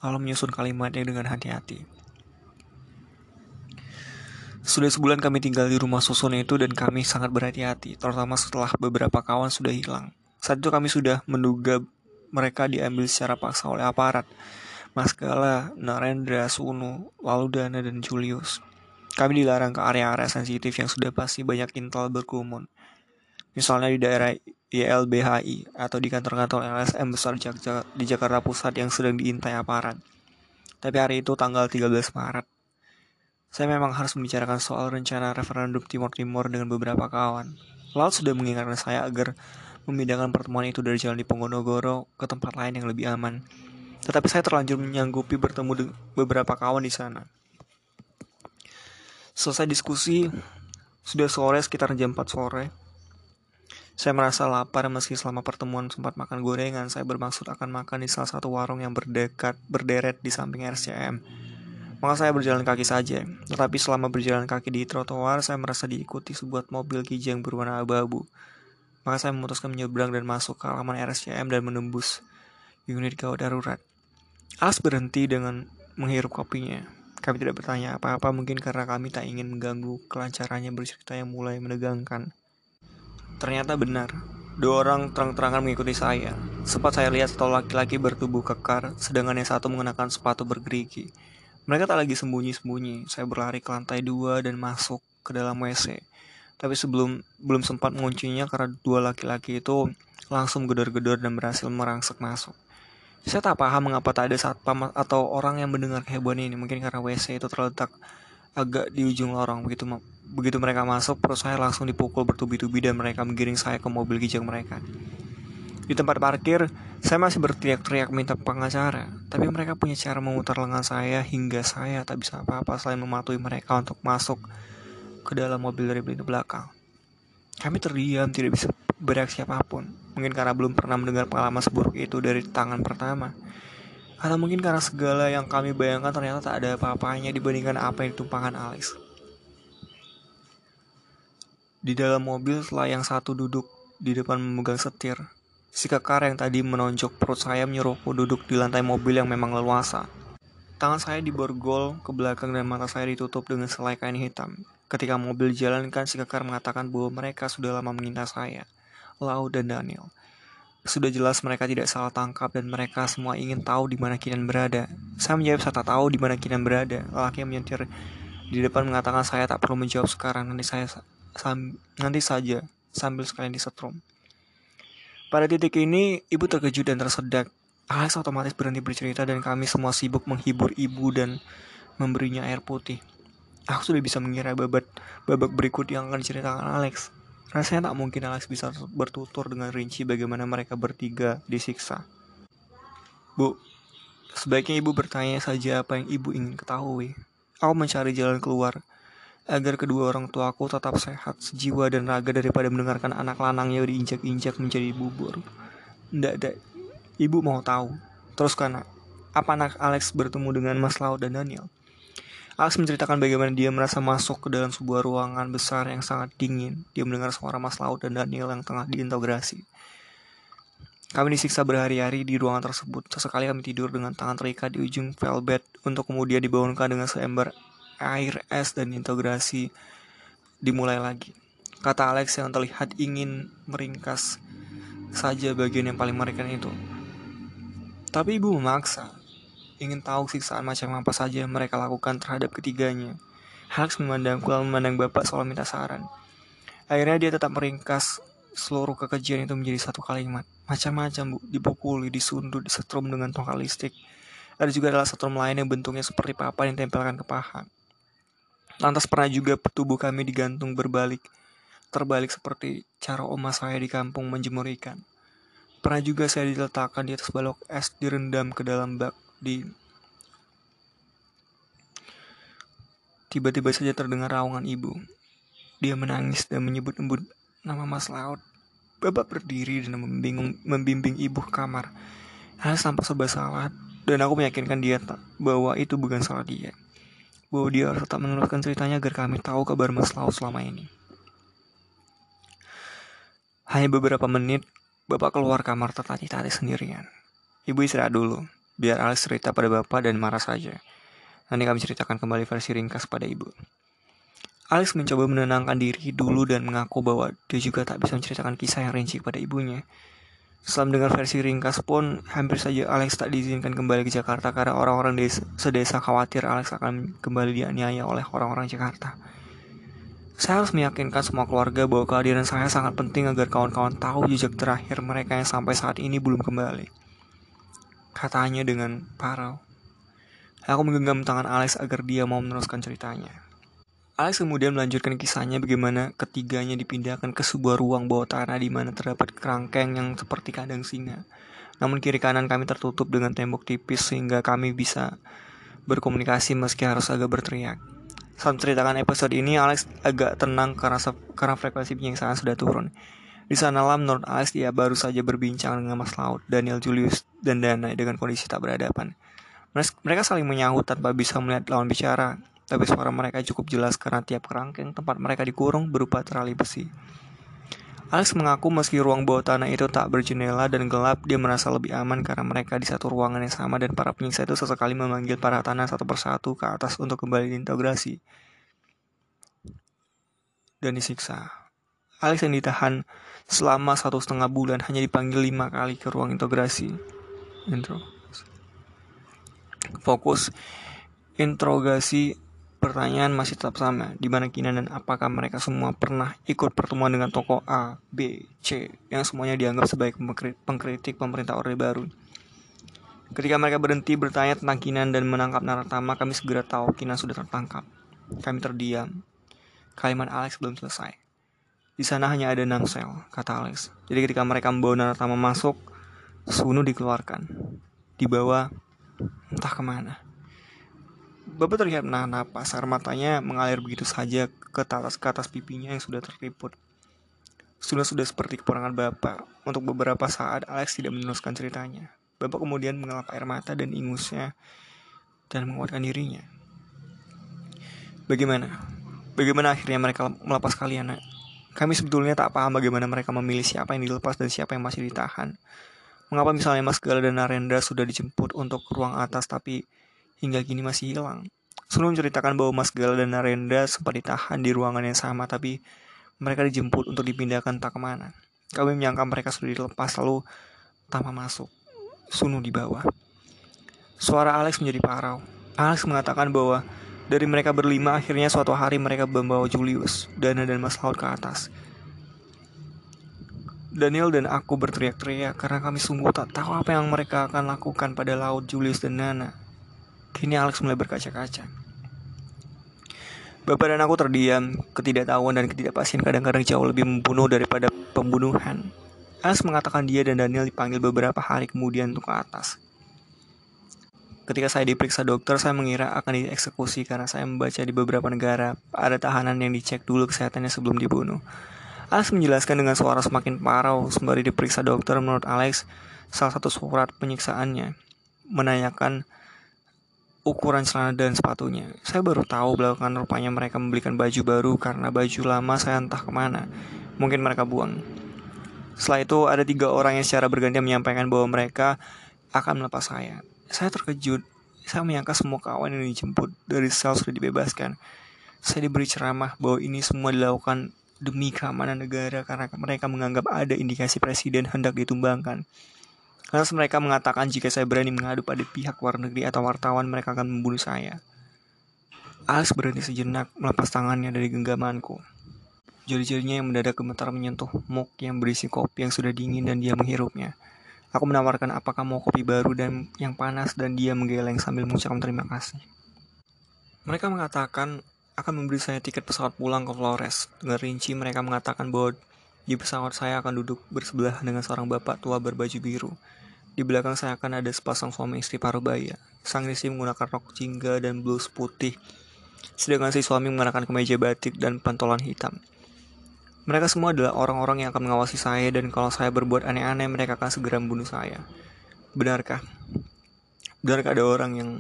Lalu menyusun kalimatnya dengan hati-hati. Sudah sebulan kami tinggal di rumah susun itu dan kami sangat berhati-hati, terutama setelah beberapa kawan sudah hilang. Saat itu kami sudah menduga mereka diambil secara paksa oleh aparat. Mas Narendra, Sunu, lalu Dana, dan Julius. Kami dilarang ke area-area sensitif yang sudah pasti banyak intel berkumun. Misalnya di daerah YLBHI atau di kantor-kantor LSM besar di Jakarta Pusat yang sedang diintai aparat. Tapi hari itu tanggal 13 Maret. Saya memang harus membicarakan soal rencana referendum Timur Timur dengan beberapa kawan. Lalu sudah mengingatkan saya agar memindahkan pertemuan itu dari jalan di Pongonogoro ke tempat lain yang lebih aman. Tetapi saya terlanjur menyanggupi bertemu beberapa kawan di sana. Selesai diskusi, sudah sore sekitar jam 4 sore. Saya merasa lapar meski selama pertemuan sempat makan gorengan, saya bermaksud akan makan di salah satu warung yang berdekat berderet di samping RCM. Maka saya berjalan kaki saja, tetapi selama berjalan kaki di trotoar, saya merasa diikuti sebuah mobil kijang berwarna abu-abu. Maka saya memutuskan menyeberang dan masuk ke halaman RCM dan menembus unit gawat darurat. Alas berhenti dengan menghirup kopinya. Kami tidak bertanya apa-apa mungkin karena kami tak ingin mengganggu kelancarannya bercerita yang mulai menegangkan. Ternyata benar, dua orang terang-terangan mengikuti saya. Sempat saya lihat satu laki-laki bertubuh kekar, sedangkan yang satu mengenakan sepatu bergerigi. Mereka tak lagi sembunyi-sembunyi. Saya berlari ke lantai dua dan masuk ke dalam WC. Tapi sebelum belum sempat menguncinya karena dua laki-laki itu langsung gedor-gedor dan berhasil merangsek masuk. Saya tak paham mengapa tak ada satpam atau orang yang mendengar kehebohan ini. Mungkin karena WC itu terletak agak di ujung lorong. Begitu begitu mereka masuk, perut saya langsung dipukul bertubi-tubi dan mereka menggiring saya ke mobil kijang mereka. Di tempat parkir, saya masih berteriak-teriak minta pengacara, tapi mereka punya cara memutar lengan saya hingga saya tak bisa apa-apa selain mematuhi mereka untuk masuk ke dalam mobil dari pintu belakang. Kami terdiam, tidak bisa bereaksi apa pun. Mungkin karena belum pernah mendengar pengalaman seburuk itu dari tangan pertama. Atau mungkin karena segala yang kami bayangkan ternyata tak ada apa-apanya dibandingkan apa yang ditumpahkan Alex. Di dalam mobil setelah yang satu duduk di depan memegang setir. Si kekar yang tadi menonjok perut saya menyuruhku duduk di lantai mobil yang memang leluasa. Tangan saya diborgol ke belakang dan mata saya ditutup dengan selai kain hitam. Ketika mobil jalankan, si kekar mengatakan bahwa mereka sudah lama mengintai saya. Lau dan Daniel. Sudah jelas mereka tidak salah tangkap dan mereka semua ingin tahu di mana Kinan berada. Saya menjawab saya tak tahu di mana Kinan berada. Lelaki yang menyetir Di depan mengatakan saya tak perlu menjawab sekarang, nanti saya nanti saja sambil sekalian disetrum. Pada titik ini, ibu terkejut dan tersedak. Alex otomatis berhenti bercerita dan kami semua sibuk menghibur ibu dan memberinya air putih. Aku sudah bisa mengira babak, babak berikut yang akan diceritakan Alex. Rasanya tak mungkin Alex bisa bertutur dengan rinci bagaimana mereka bertiga disiksa. Bu, sebaiknya ibu bertanya saja apa yang ibu ingin ketahui. Aku mencari jalan keluar agar kedua orang tuaku tetap sehat sejiwa dan raga daripada mendengarkan anak lanangnya diinjak-injak menjadi bubur. Ndak, ndak. Ibu mau tahu. Terus karena apa anak Alex bertemu dengan Mas Laut dan Daniel? Alex menceritakan bagaimana dia merasa masuk ke dalam sebuah ruangan besar yang sangat dingin. Dia mendengar suara Mas Laut dan Daniel yang tengah diintegrasi. Kami disiksa berhari-hari di ruangan tersebut. Sesekali kami tidur dengan tangan terikat di ujung velvet untuk kemudian dibangunkan dengan seember air es dan integrasi dimulai lagi. Kata Alex yang terlihat ingin meringkas saja bagian yang paling mengerikan itu. Tapi ibu memaksa ingin tahu siksaan macam apa saja yang mereka lakukan terhadap ketiganya. Alex memandangku lalu memandang bapak soal minta saran. Akhirnya dia tetap meringkas seluruh kekejian itu menjadi satu kalimat. Macam-macam bu, dipukuli, disundut, disetrum dengan tongkat listrik. Ada juga adalah setrum lain yang bentuknya seperti papan yang ditempelkan ke paha. Lantas pernah juga tubuh kami digantung berbalik, terbalik seperti cara oma saya di kampung menjemur ikan. Pernah juga saya diletakkan di atas balok es direndam ke dalam bak di Tiba-tiba saja terdengar raungan ibu. Dia menangis dan menyebut-nyebut nama Mas Laut. Bapak berdiri dan membimbing, membimbing ibu ke kamar. Hanya sampai serba salah dan aku meyakinkan dia bahwa itu bukan salah dia. Bahwa dia harus tetap meneruskan ceritanya agar kami tahu kabar Mas Laut selama ini. Hanya beberapa menit, Bapak keluar kamar tertati-tati sendirian. Ibu istirahat dulu. Biar Alex cerita pada bapak dan marah saja. Nanti kami ceritakan kembali versi ringkas pada ibu. Alex mencoba menenangkan diri dulu dan mengaku bahwa dia juga tak bisa menceritakan kisah yang rinci pada ibunya. Setelah mendengar versi ringkas pun, hampir saja Alex tak diizinkan kembali ke Jakarta karena orang-orang desa, sedesa khawatir Alex akan kembali dianiaya oleh orang-orang Jakarta. Saya harus meyakinkan semua keluarga bahwa kehadiran saya sangat penting agar kawan-kawan tahu jejak terakhir mereka yang sampai saat ini belum kembali katanya dengan parau. Aku menggenggam tangan Alex agar dia mau meneruskan ceritanya. Alex kemudian melanjutkan kisahnya bagaimana ketiganya dipindahkan ke sebuah ruang bawah tanah di mana terdapat kerangkeng yang seperti kandang singa. Namun kiri kanan kami tertutup dengan tembok tipis sehingga kami bisa berkomunikasi meski harus agak berteriak. Saat menceritakan episode ini, Alex agak tenang karena, karena frekuensi penyiksaannya sudah turun. Di sanalah menurut Alex dia baru saja berbincang dengan Mas Laut, Daniel Julius, dan Dana dengan kondisi tak berhadapan. Mereka saling menyahut tanpa bisa melihat lawan bicara, tapi suara mereka cukup jelas karena tiap kerangkeng tempat mereka dikurung berupa terali besi. Alex mengaku meski ruang bawah tanah itu tak berjendela dan gelap, dia merasa lebih aman karena mereka di satu ruangan yang sama dan para penyiksa itu sesekali memanggil para tanah satu persatu ke atas untuk kembali diintegrasi dan disiksa. Alex yang ditahan selama satu setengah bulan hanya dipanggil lima kali ke ruang integrasi. Intro. Fokus interogasi pertanyaan masih tetap sama, di mana Kinan dan apakah mereka semua pernah ikut pertemuan dengan tokoh A, B, C, yang semuanya dianggap sebagai pengkritik pemerintah Orde Baru. Ketika mereka berhenti bertanya tentang Kinan dan menangkap Naratama, kami segera tahu Kinan sudah tertangkap. Kami terdiam. Kalimat Alex belum selesai. Di sana hanya ada enam sel, kata Alex. Jadi ketika mereka membawa Naratama masuk, Sunu dikeluarkan. Dibawa entah ke mana. Bapak terlihat menahan napas, air matanya mengalir begitu saja ke atas, ke atas pipinya yang sudah terliput. Sunu sudah seperti keponakan Bapak. Untuk beberapa saat, Alex tidak meneruskan ceritanya. Bapak kemudian mengelap air mata dan ingusnya dan menguatkan dirinya. Bagaimana? Bagaimana akhirnya mereka melepas kalian? Kami sebetulnya tak paham bagaimana mereka memilih siapa yang dilepas dan siapa yang masih ditahan. Mengapa misalnya Mas Gala dan Narendra sudah dijemput untuk ruang atas tapi hingga kini masih hilang? Sunu menceritakan bahwa Mas Gala dan Narendra sempat ditahan di ruangan yang sama tapi mereka dijemput untuk dipindahkan tak ke mana. Kami menyangka mereka sudah dilepas lalu tanpa masuk. Sunu di bawah. Suara Alex menjadi parau. Alex mengatakan bahwa Dari mereka berlima, akhirnya suatu hari mereka membawa Julius, Dana dan Mas Laut ke atas. Daniel dan aku berteriak-teriak karena kami sungguh tak tahu apa yang mereka akan lakukan pada Laut, Julius, dan Nana. Kini Alex mulai berkaca-kaca. Bapak dan aku terdiam, ketidaktahuan dan ketidakpastian kadang-kadang jauh lebih membunuh daripada pembunuhan. Alex mengatakan dia dan Daniel dipanggil beberapa hari kemudian untuk ke atas. Ketika saya diperiksa dokter, saya mengira akan dieksekusi karena saya membaca di beberapa negara ada tahanan yang dicek dulu kesehatannya sebelum dibunuh. Alex menjelaskan dengan suara semakin parau sembari diperiksa dokter menurut Alex salah satu surat penyiksaannya menanyakan ukuran celana dan sepatunya. Saya baru tahu belakangan rupanya mereka membelikan baju baru karena baju lama saya entah ke mana. Mungkin mereka buang. Setelah itu ada tiga orang yang secara bergantian menyampaikan bahwa mereka akan melepas saya. Saya terkejut. Saya menyangka semua kawan yang dijemput dari sel sudah dibebaskan. Saya diberi ceramah bahwa ini semua dilakukan demi keamanan negara karena mereka menganggap ada indikasi presiden hendak ditumbangkan. Karena mereka mengatakan jika saya berani mengadu pada pihak luar negeri atau wartawan, mereka akan membunuh saya. Alex berhenti sejenak melepas tangannya dari genggamanku. Jari-jarinya yang mendadak gemetar menyentuh mug yang berisi kopi yang sudah dingin dan dia menghirupnya. Aku menawarkan apakah mau kopi baru dan yang panas dan dia menggeleng sambil mengucapkan terima kasih. Mereka mengatakan akan memberi saya tiket pesawat pulang ke Flores. Dengan rinci mereka mengatakan bahwa di pesawat saya akan duduk bersebelahan dengan seorang bapak tua berbaju biru. Di belakang saya akan ada sepasang suami istri paruh baya. Sang istri menggunakan rok jingga dan blus putih, sedangkan si suami mengenakan kemeja batik dan pantolan hitam. Mereka semua adalah orang-orang yang akan mengawasi saya dan kalau saya berbuat aneh-aneh mereka akan segera membunuh saya. Benarkah? Benarkah ada orang yang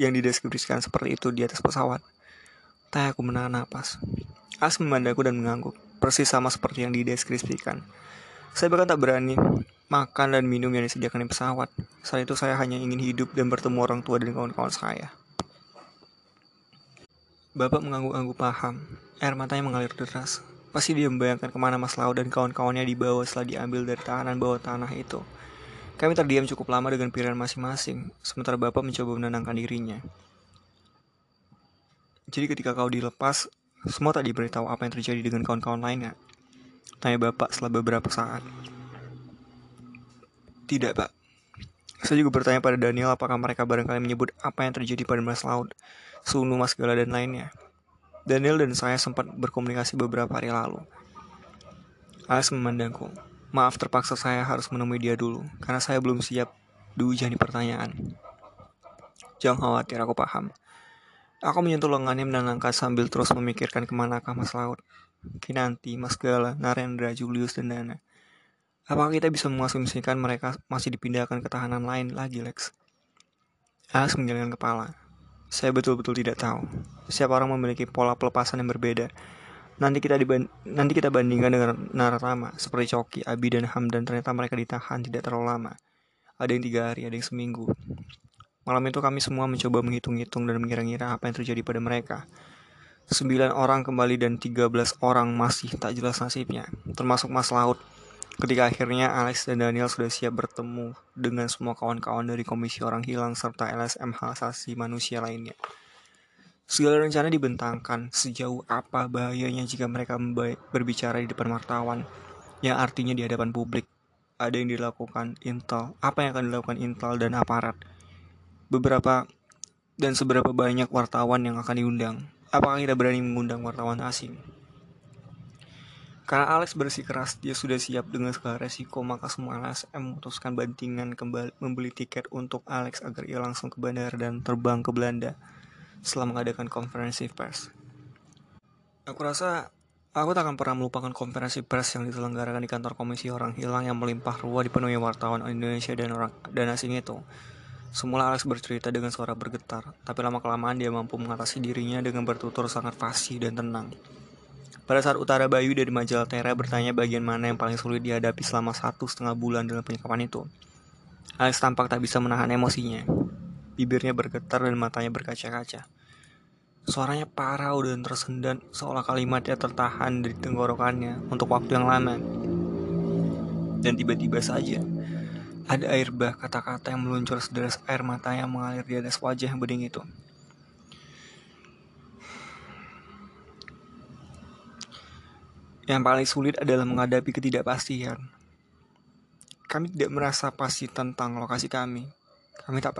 yang dideskripsikan seperti itu di atas pesawat? Tanya aku menahan napas. As memandangku dan mengangguk, persis sama seperti yang dideskripsikan. Saya bahkan tak berani makan dan minum yang disediakan di pesawat. Saat itu saya hanya ingin hidup dan bertemu orang tua dan kawan-kawan saya. Bapak mengangguk-angguk paham. Air matanya mengalir deras. Pasti dia membayangkan ke mana Mas Lau dan kawan-kawannya dibawa setelah diambil dari tahanan bawah tanah itu. Kami terdiam cukup lama dengan pilihan masing-masing, sementara Bapak mencoba menenangkan dirinya. Jadi ketika kau dilepas, semua tak diberitahu apa yang terjadi dengan kawan-kawan lainnya. Tanya Bapak setelah beberapa saat. Tidak, Pak. Saya juga bertanya pada Daniel apakah mereka barangkali menyebut apa yang terjadi pada Mas Laut, Sunu, Mas Gala, dan lainnya. Daniel dan saya sempat berkomunikasi beberapa hari lalu. Alex memandangku. Maaf terpaksa saya harus menemui dia dulu, karena saya belum siap diujani pertanyaan. Jangan khawatir, aku paham. Aku menyentuh lengannya menenangkan sambil terus memikirkan ke manakah Mas Laut. Kinanti, Mas Gala, Narendra, Julius, dan Dana. Apakah kita bisa mengasumsikan mereka masih dipindahkan ke tahanan lain lagi, Lex? Alex menggelengkan kepala. Saya betul-betul tidak tahu. Setiap orang memiliki pola pelepasan yang berbeda. Nanti kita diban nanti kita bandingkan dengan Naratama seperti Coki, Abi dan Hamdan ternyata mereka ditahan tidak terlalu lama. Ada yang tiga hari, ada yang seminggu. Malam itu kami semua mencoba menghitung-hitung dan mengira-ngira apa yang terjadi pada mereka. Sembilan orang kembali dan tiga belas orang masih tak jelas nasibnya, termasuk Mas Laut Ketika akhirnya Alex dan Daniel sudah siap bertemu dengan semua kawan-kawan dari Komisi Orang Hilang serta LSM Hak Asasi Manusia lainnya. Segala rencana dibentangkan sejauh apa bahayanya jika mereka berbicara di depan wartawan, yang artinya di hadapan publik. Ada yang dilakukan Intel, apa yang akan dilakukan Intel dan aparat. Beberapa dan seberapa banyak wartawan yang akan diundang. Apakah kita berani mengundang wartawan asing? Karena Alex bersikeras dia sudah siap dengan segala resiko, maka semua LSM memutuskan bantingan kembali membeli tiket untuk Alex agar ia langsung ke bandara dan terbang ke Belanda setelah mengadakan konferensi pers. Aku rasa aku tak akan pernah melupakan konferensi pers yang diselenggarakan di kantor Komisi Orang Hilang yang melimpah ruah dipenuhi wartawan Indonesia dan orang dan asing itu. Semula Alex bercerita dengan suara bergetar, tapi lama-kelamaan dia mampu mengatasi dirinya dengan bertutur sangat fasih dan tenang. Pada saat Utara Bayu dari majalah Tera bertanya bagian mana yang paling sulit dihadapi selama satu setengah bulan dalam penyekapan itu, Alex tampak tak bisa menahan emosinya. Bibirnya bergetar dan matanya berkaca-kaca. Suaranya parau dan tersendat seolah kalimatnya tertahan dari tenggorokannya untuk waktu yang lama. Dan tiba-tiba saja, ada air bah kata-kata yang meluncur sederas air mata yang mengalir di atas wajah yang bening itu. Yang paling sulit adalah menghadapi ketidakpastian. Kami tidak merasa pasti tentang lokasi kami. Kami tak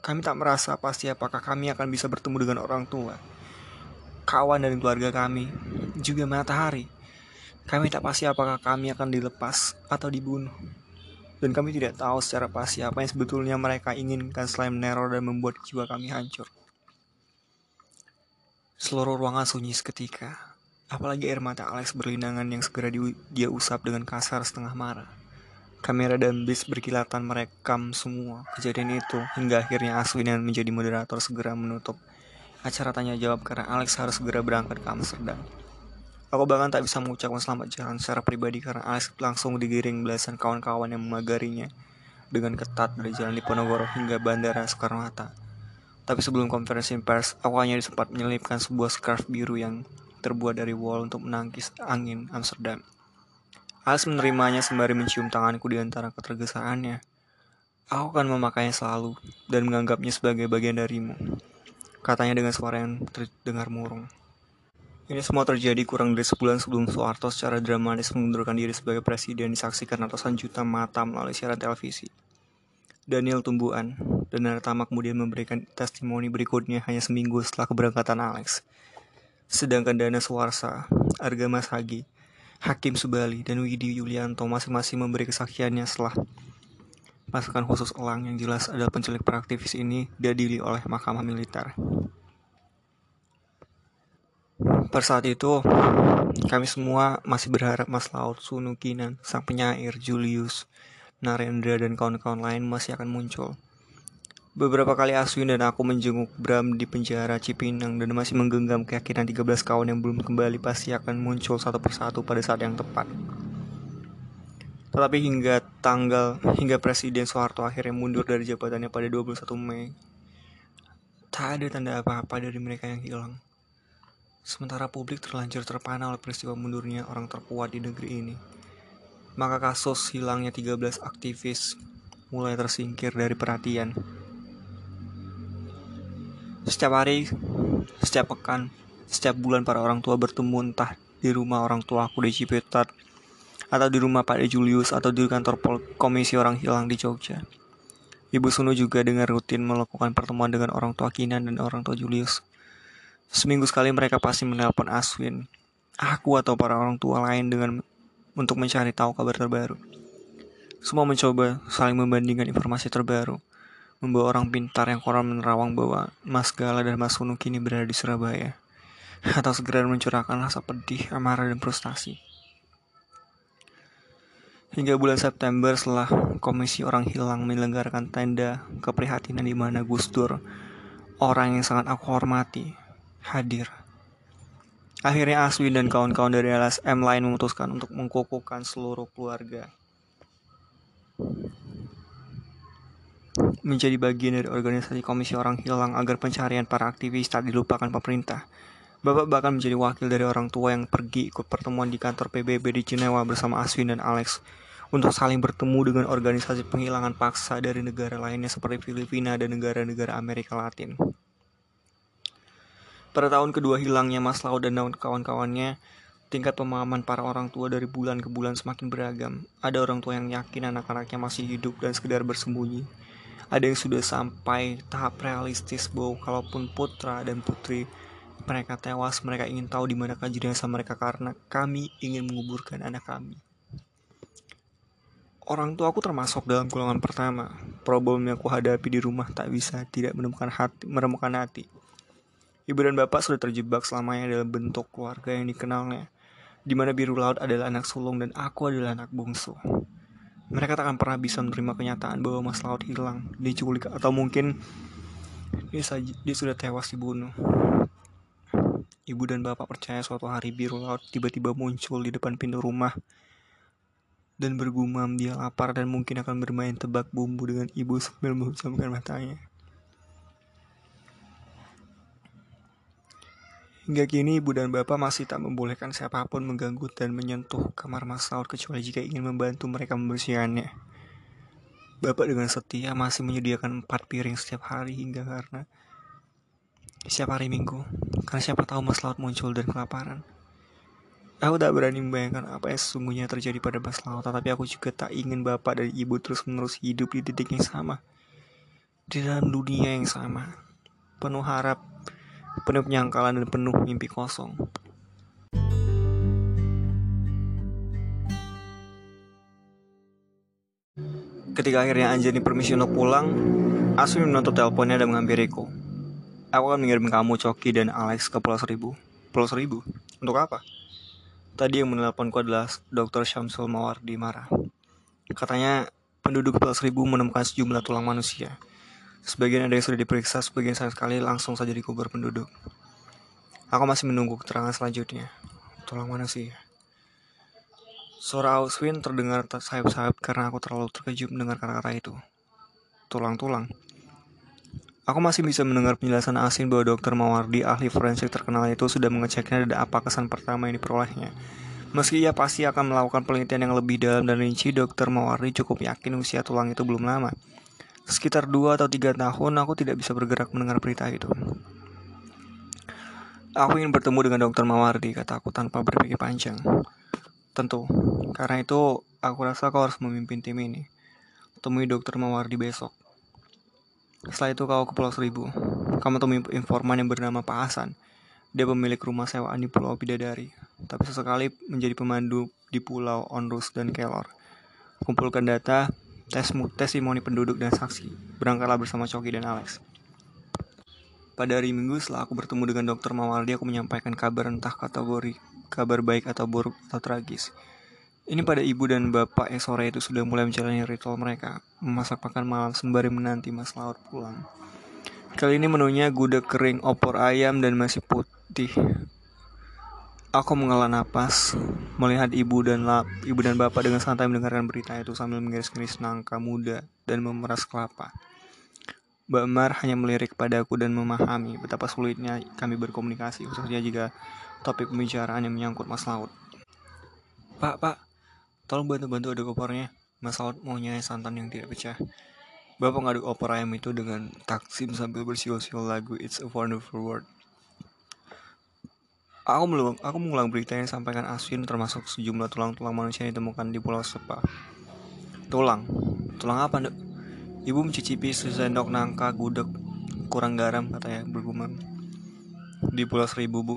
kami tak merasa pasti apakah kami akan bisa bertemu dengan orang tua, kawan dan keluarga kami, juga matahari. Kami tak pasti apakah kami akan dilepas atau dibunuh. Dan kami tidak tahu secara pasti apa yang sebetulnya mereka inginkan selain meneror dan membuat jiwa kami hancur. Seluruh ruangan sunyi seketika. Apalagi air mata Alex berlinangan yang segera dia usap dengan kasar setengah marah. Kamera dan bis berkilatan merekam semua kejadian itu hingga akhirnya Aswin yang menjadi moderator segera menutup acara tanya jawab karena Alex harus segera berangkat ke Amsterdam. Aku bahkan tak bisa mengucapkan selamat jalan secara pribadi karena Alex langsung digiring belasan kawan-kawan yang memagarinya dengan ketat dari jalan Diponegoro hingga bandara Soekarno-Hatta. Tapi sebelum konferensi pers, aku hanya sempat menyelipkan sebuah scarf biru yang terbuat dari wol untuk menangkis angin Amsterdam. Alex menerimanya sembari mencium tanganku di antara ketergesaannya. Aku akan memakainya selalu dan menganggapnya sebagai bagian darimu. Katanya dengan suara yang terdengar murung. Ini semua terjadi kurang dari sebulan sebelum Soeharto secara dramatis mengundurkan diri sebagai presiden disaksikan ratusan juta mata melalui siaran televisi. Daniel Tumbuhan dan Naratama kemudian memberikan testimoni berikutnya hanya seminggu setelah keberangkatan Alex. Sedangkan Dana Suwarsa, Arga Mas Hagi, Hakim Subali, dan Widi Yulianto masing-masing memberi kesaksiannya setelah pasukan khusus Elang yang jelas adalah penculik praktivis ini diadili oleh Mahkamah Militer. Per saat itu, kami semua masih berharap Mas Laut Sunukinan, sang penyair Julius, Narendra, dan kawan-kawan lain masih akan muncul. Beberapa kali Aswin dan aku menjenguk Bram di penjara Cipinang dan masih menggenggam keyakinan 13 kawan yang belum kembali pasti akan muncul satu persatu pada saat yang tepat. Tetapi hingga tanggal hingga Presiden Soeharto akhirnya mundur dari jabatannya pada 21 Mei, tak ada tanda apa-apa dari mereka yang hilang. Sementara publik terlanjur terpana oleh peristiwa mundurnya orang terkuat di negeri ini. Maka kasus hilangnya 13 aktivis mulai tersingkir dari perhatian. Setiap hari, setiap pekan, setiap bulan para orang tua bertemu entah di rumah orang tua aku di Ciputat atau di rumah Pak Julius atau di kantor Pol Komisi Orang Hilang di Jogja. Ibu Sunu juga dengan rutin melakukan pertemuan dengan orang tua Kinan dan orang tua Julius. Seminggu sekali mereka pasti menelpon Aswin, aku atau para orang tua lain dengan untuk mencari tahu kabar terbaru. Semua mencoba saling membandingkan informasi terbaru membawa orang pintar yang koran menerawang bahwa Mas Gala dan Mas Sunu kini berada di Surabaya atau segera mencurahkan rasa pedih, amarah, dan frustasi. Hingga bulan September setelah Komisi Orang Hilang menyelenggarakan tenda keprihatinan di mana Gus Dur, orang yang sangat aku hormati, hadir. Akhirnya Aswin dan kawan-kawan dari LSM lain memutuskan untuk mengkukuhkan seluruh keluarga menjadi bagian dari organisasi Komisi Orang Hilang agar pencarian para aktivis tak dilupakan pemerintah. Bapak bahkan menjadi wakil dari orang tua yang pergi ikut pertemuan di kantor PBB di Jenewa bersama Aswin dan Alex untuk saling bertemu dengan organisasi penghilangan paksa dari negara lainnya seperti Filipina dan negara-negara Amerika Latin. Pada tahun kedua hilangnya Mas Lau dan kawan-kawannya, tingkat pemahaman para orang tua dari bulan ke bulan semakin beragam. Ada orang tua yang yakin anak-anaknya masih hidup dan sekedar bersembunyi ada yang sudah sampai tahap realistis bahwa kalaupun putra dan putri mereka tewas, mereka ingin tahu di mana jenazah mereka karena kami ingin menguburkan anak kami. Orang tua aku termasuk dalam golongan pertama. Problem yang aku hadapi di rumah tak bisa tidak menemukan hati, menemukan hati. Ibu dan bapak sudah terjebak selamanya dalam bentuk keluarga yang dikenalnya, di mana biru laut adalah anak sulung dan aku adalah anak bungsu. Mereka tak akan pernah bisa menerima kenyataan bahwa Mas Laut hilang, diculik, atau mungkin dia, dia sudah tewas dibunuh. Ibu dan bapak percaya suatu hari biru laut tiba-tiba muncul di depan pintu rumah dan bergumam dia lapar dan mungkin akan bermain tebak bumbu dengan ibu sambil memejamkan matanya. Hingga kini ibu dan bapak masih tak membolehkan siapa pun mengganggu dan menyentuh kamar Mas Laut kecuali jika ingin membantu mereka membersihkannya. Bapak dengan setia masih menyediakan empat piring setiap hari hingga karena setiap hari minggu. Karena siapa tahu Mas Laut muncul dan kelaparan. Aku tak berani membayangkan apa yang sesungguhnya terjadi pada Mas Laut, tapi aku juga tak ingin bapak dan ibu terus-menerus hidup di titik yang sama. Di dalam dunia yang sama. Penuh harap, penuh penyangkalan dan penuh mimpi kosong. Ketika akhirnya Anjani permisi untuk pulang, Aswin menutup teleponnya dan menghampiriku. Aku akan mengirim kamu, Coki, dan Alex ke Pulau Seribu. Pulau Seribu? Untuk apa? Tadi yang menelponku adalah Dr. Syamsul Mawardi Mara. Katanya penduduk Pulau Seribu menemukan sejumlah tulang manusia. Sebagian ada yang sudah diperiksa, sebagian sayang sekali langsung saja dikubur penduduk. Aku masih menunggu keterangan selanjutnya. Tulang manusia. Suara Auswin terdengar sayap-sayap karena aku terlalu terkejut mendengar kata-kata itu. Tulang-tulang. Aku masih bisa mendengar penjelasan Asin bahwa dokter Mawardi, ahli forensik terkenal itu sudah mengeceknya dan apa kesan pertama yang diperolehnya. Meski ia pasti akan melakukan penelitian yang lebih dalam dan rinci, dokter Mawardi cukup yakin usia tulang itu belum lama. Sekitar dua atau tiga tahun aku tidak bisa bergerak mendengar berita itu. Aku ingin bertemu dengan dokter Mawardi, kataku tanpa berpikir panjang. Tentu, karena itu aku rasa kau harus memimpin tim ini. Temui dokter Mawardi besok. Setelah itu kau ke Pulau Seribu. Kamu temui informan yang bernama Pak Hasan. Dia pemilik rumah sewaan di Pulau Bidadari, tapi sesekali menjadi pemandu di Pulau Onrus dan Kelor. Kumpulkan data, tes testimoni penduduk dan saksi. Berangkatlah bersama Coki dan Alex. Pada hari Minggu setelah aku bertemu dengan dokter Mawaldi, aku menyampaikan kabar entah kategori kabar baik atau buruk atau tragis. Ini pada ibu dan bapak yang sore itu sudah mulai menjalani ritual mereka, memasak makan malam sembari menanti mas laut pulang. Kali ini menunya gudeg kering, opor ayam, dan masih putih. Aku menghela napas, melihat ibu dan lap, ibu dan bapak dengan santai mendengarkan berita itu sambil mengiris-ngiris nangka muda dan memeras kelapa. Mbak Mar hanya melirik padaku dan memahami betapa sulitnya kami berkomunikasi, khususnya jika topik pembicaraan yang menyangkut Mas Laut. Pak, Pak, tolong bantu-bantu aduk opornya. Mas Laut maunya santan yang tidak pecah. Bapak ngaduk opor ayam itu dengan taksim sambil bersiul-siul lagu It's a Wonderful World. Aku belum, aku mengulang berita yang disampaikan Aswin termasuk sejumlah tulang-tulang manusia yang ditemukan di Pulau Sepa. Tulang, tulang apa, Dok? Ibu mencicipi sesendok nangka gudeg kurang garam katanya bergumam. Di Pulau Seribu, Bu.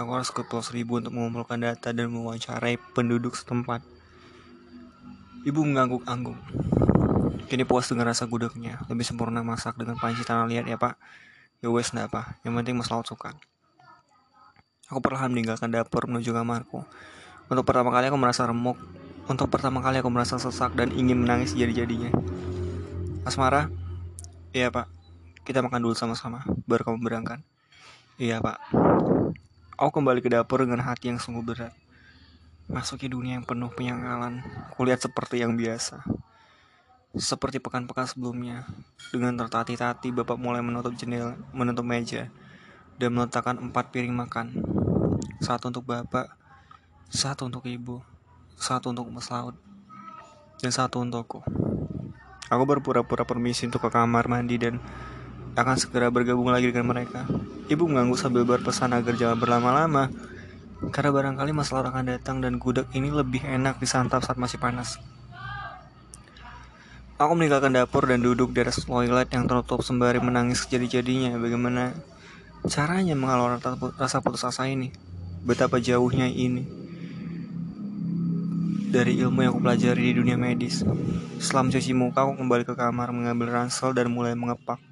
Aku harus ke Pulau Seribu untuk mengumpulkan data dan mewawancarai penduduk setempat. Ibu mengangguk-angguk. Kini puas dengan rasa gudegnya. Lebih sempurna masak dengan panci tanah liat ya pak. Ya wes ndak apa. Yang penting mas laut suka. Aku perlahan meninggalkan dapur menuju kamarku. Untuk pertama kali aku merasa remuk. Untuk pertama kali aku merasa sesak dan ingin menangis jadi-jadinya. Asmara? Iya pak. Kita makan dulu sama-sama. Baru kamu berangkat. Iya pak. Aku kembali ke dapur dengan hati yang sungguh berat. Masuki dunia yang penuh penyangkalan. Kulihat seperti yang biasa. Seperti pekan-pekan sebelumnya, dengan tertati-tati Bapak mulai menutup jendela, menutup meja, dan meletakkan empat piring makan. Satu untuk Bapak, satu untuk Ibu, satu untuk Mas Laut, dan satu untukku. Aku berpura-pura permisi untuk ke kamar mandi dan akan segera bergabung lagi dengan mereka. Ibu mengganggu sambil berpesan agar jangan berlama-lama, karena barangkali Mas Laut akan datang dan gudeg ini lebih enak disantap saat masih panas. Aku meninggalkan dapur dan duduk di atas toilet yang tertutup sembari menangis jadi-jadinya. Bagaimana caranya mengalor rasa putus asa ini? Betapa jauhnya ini dari ilmu yang aku pelajari di dunia medis. Setelah mencuci muka, aku kembali ke kamar mengambil ransel dan mulai mengepak.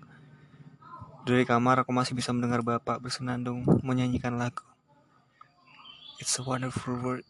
Dari kamar, aku masih bisa mendengar bapak bersenandung menyanyikan lagu. It's a wonderful world.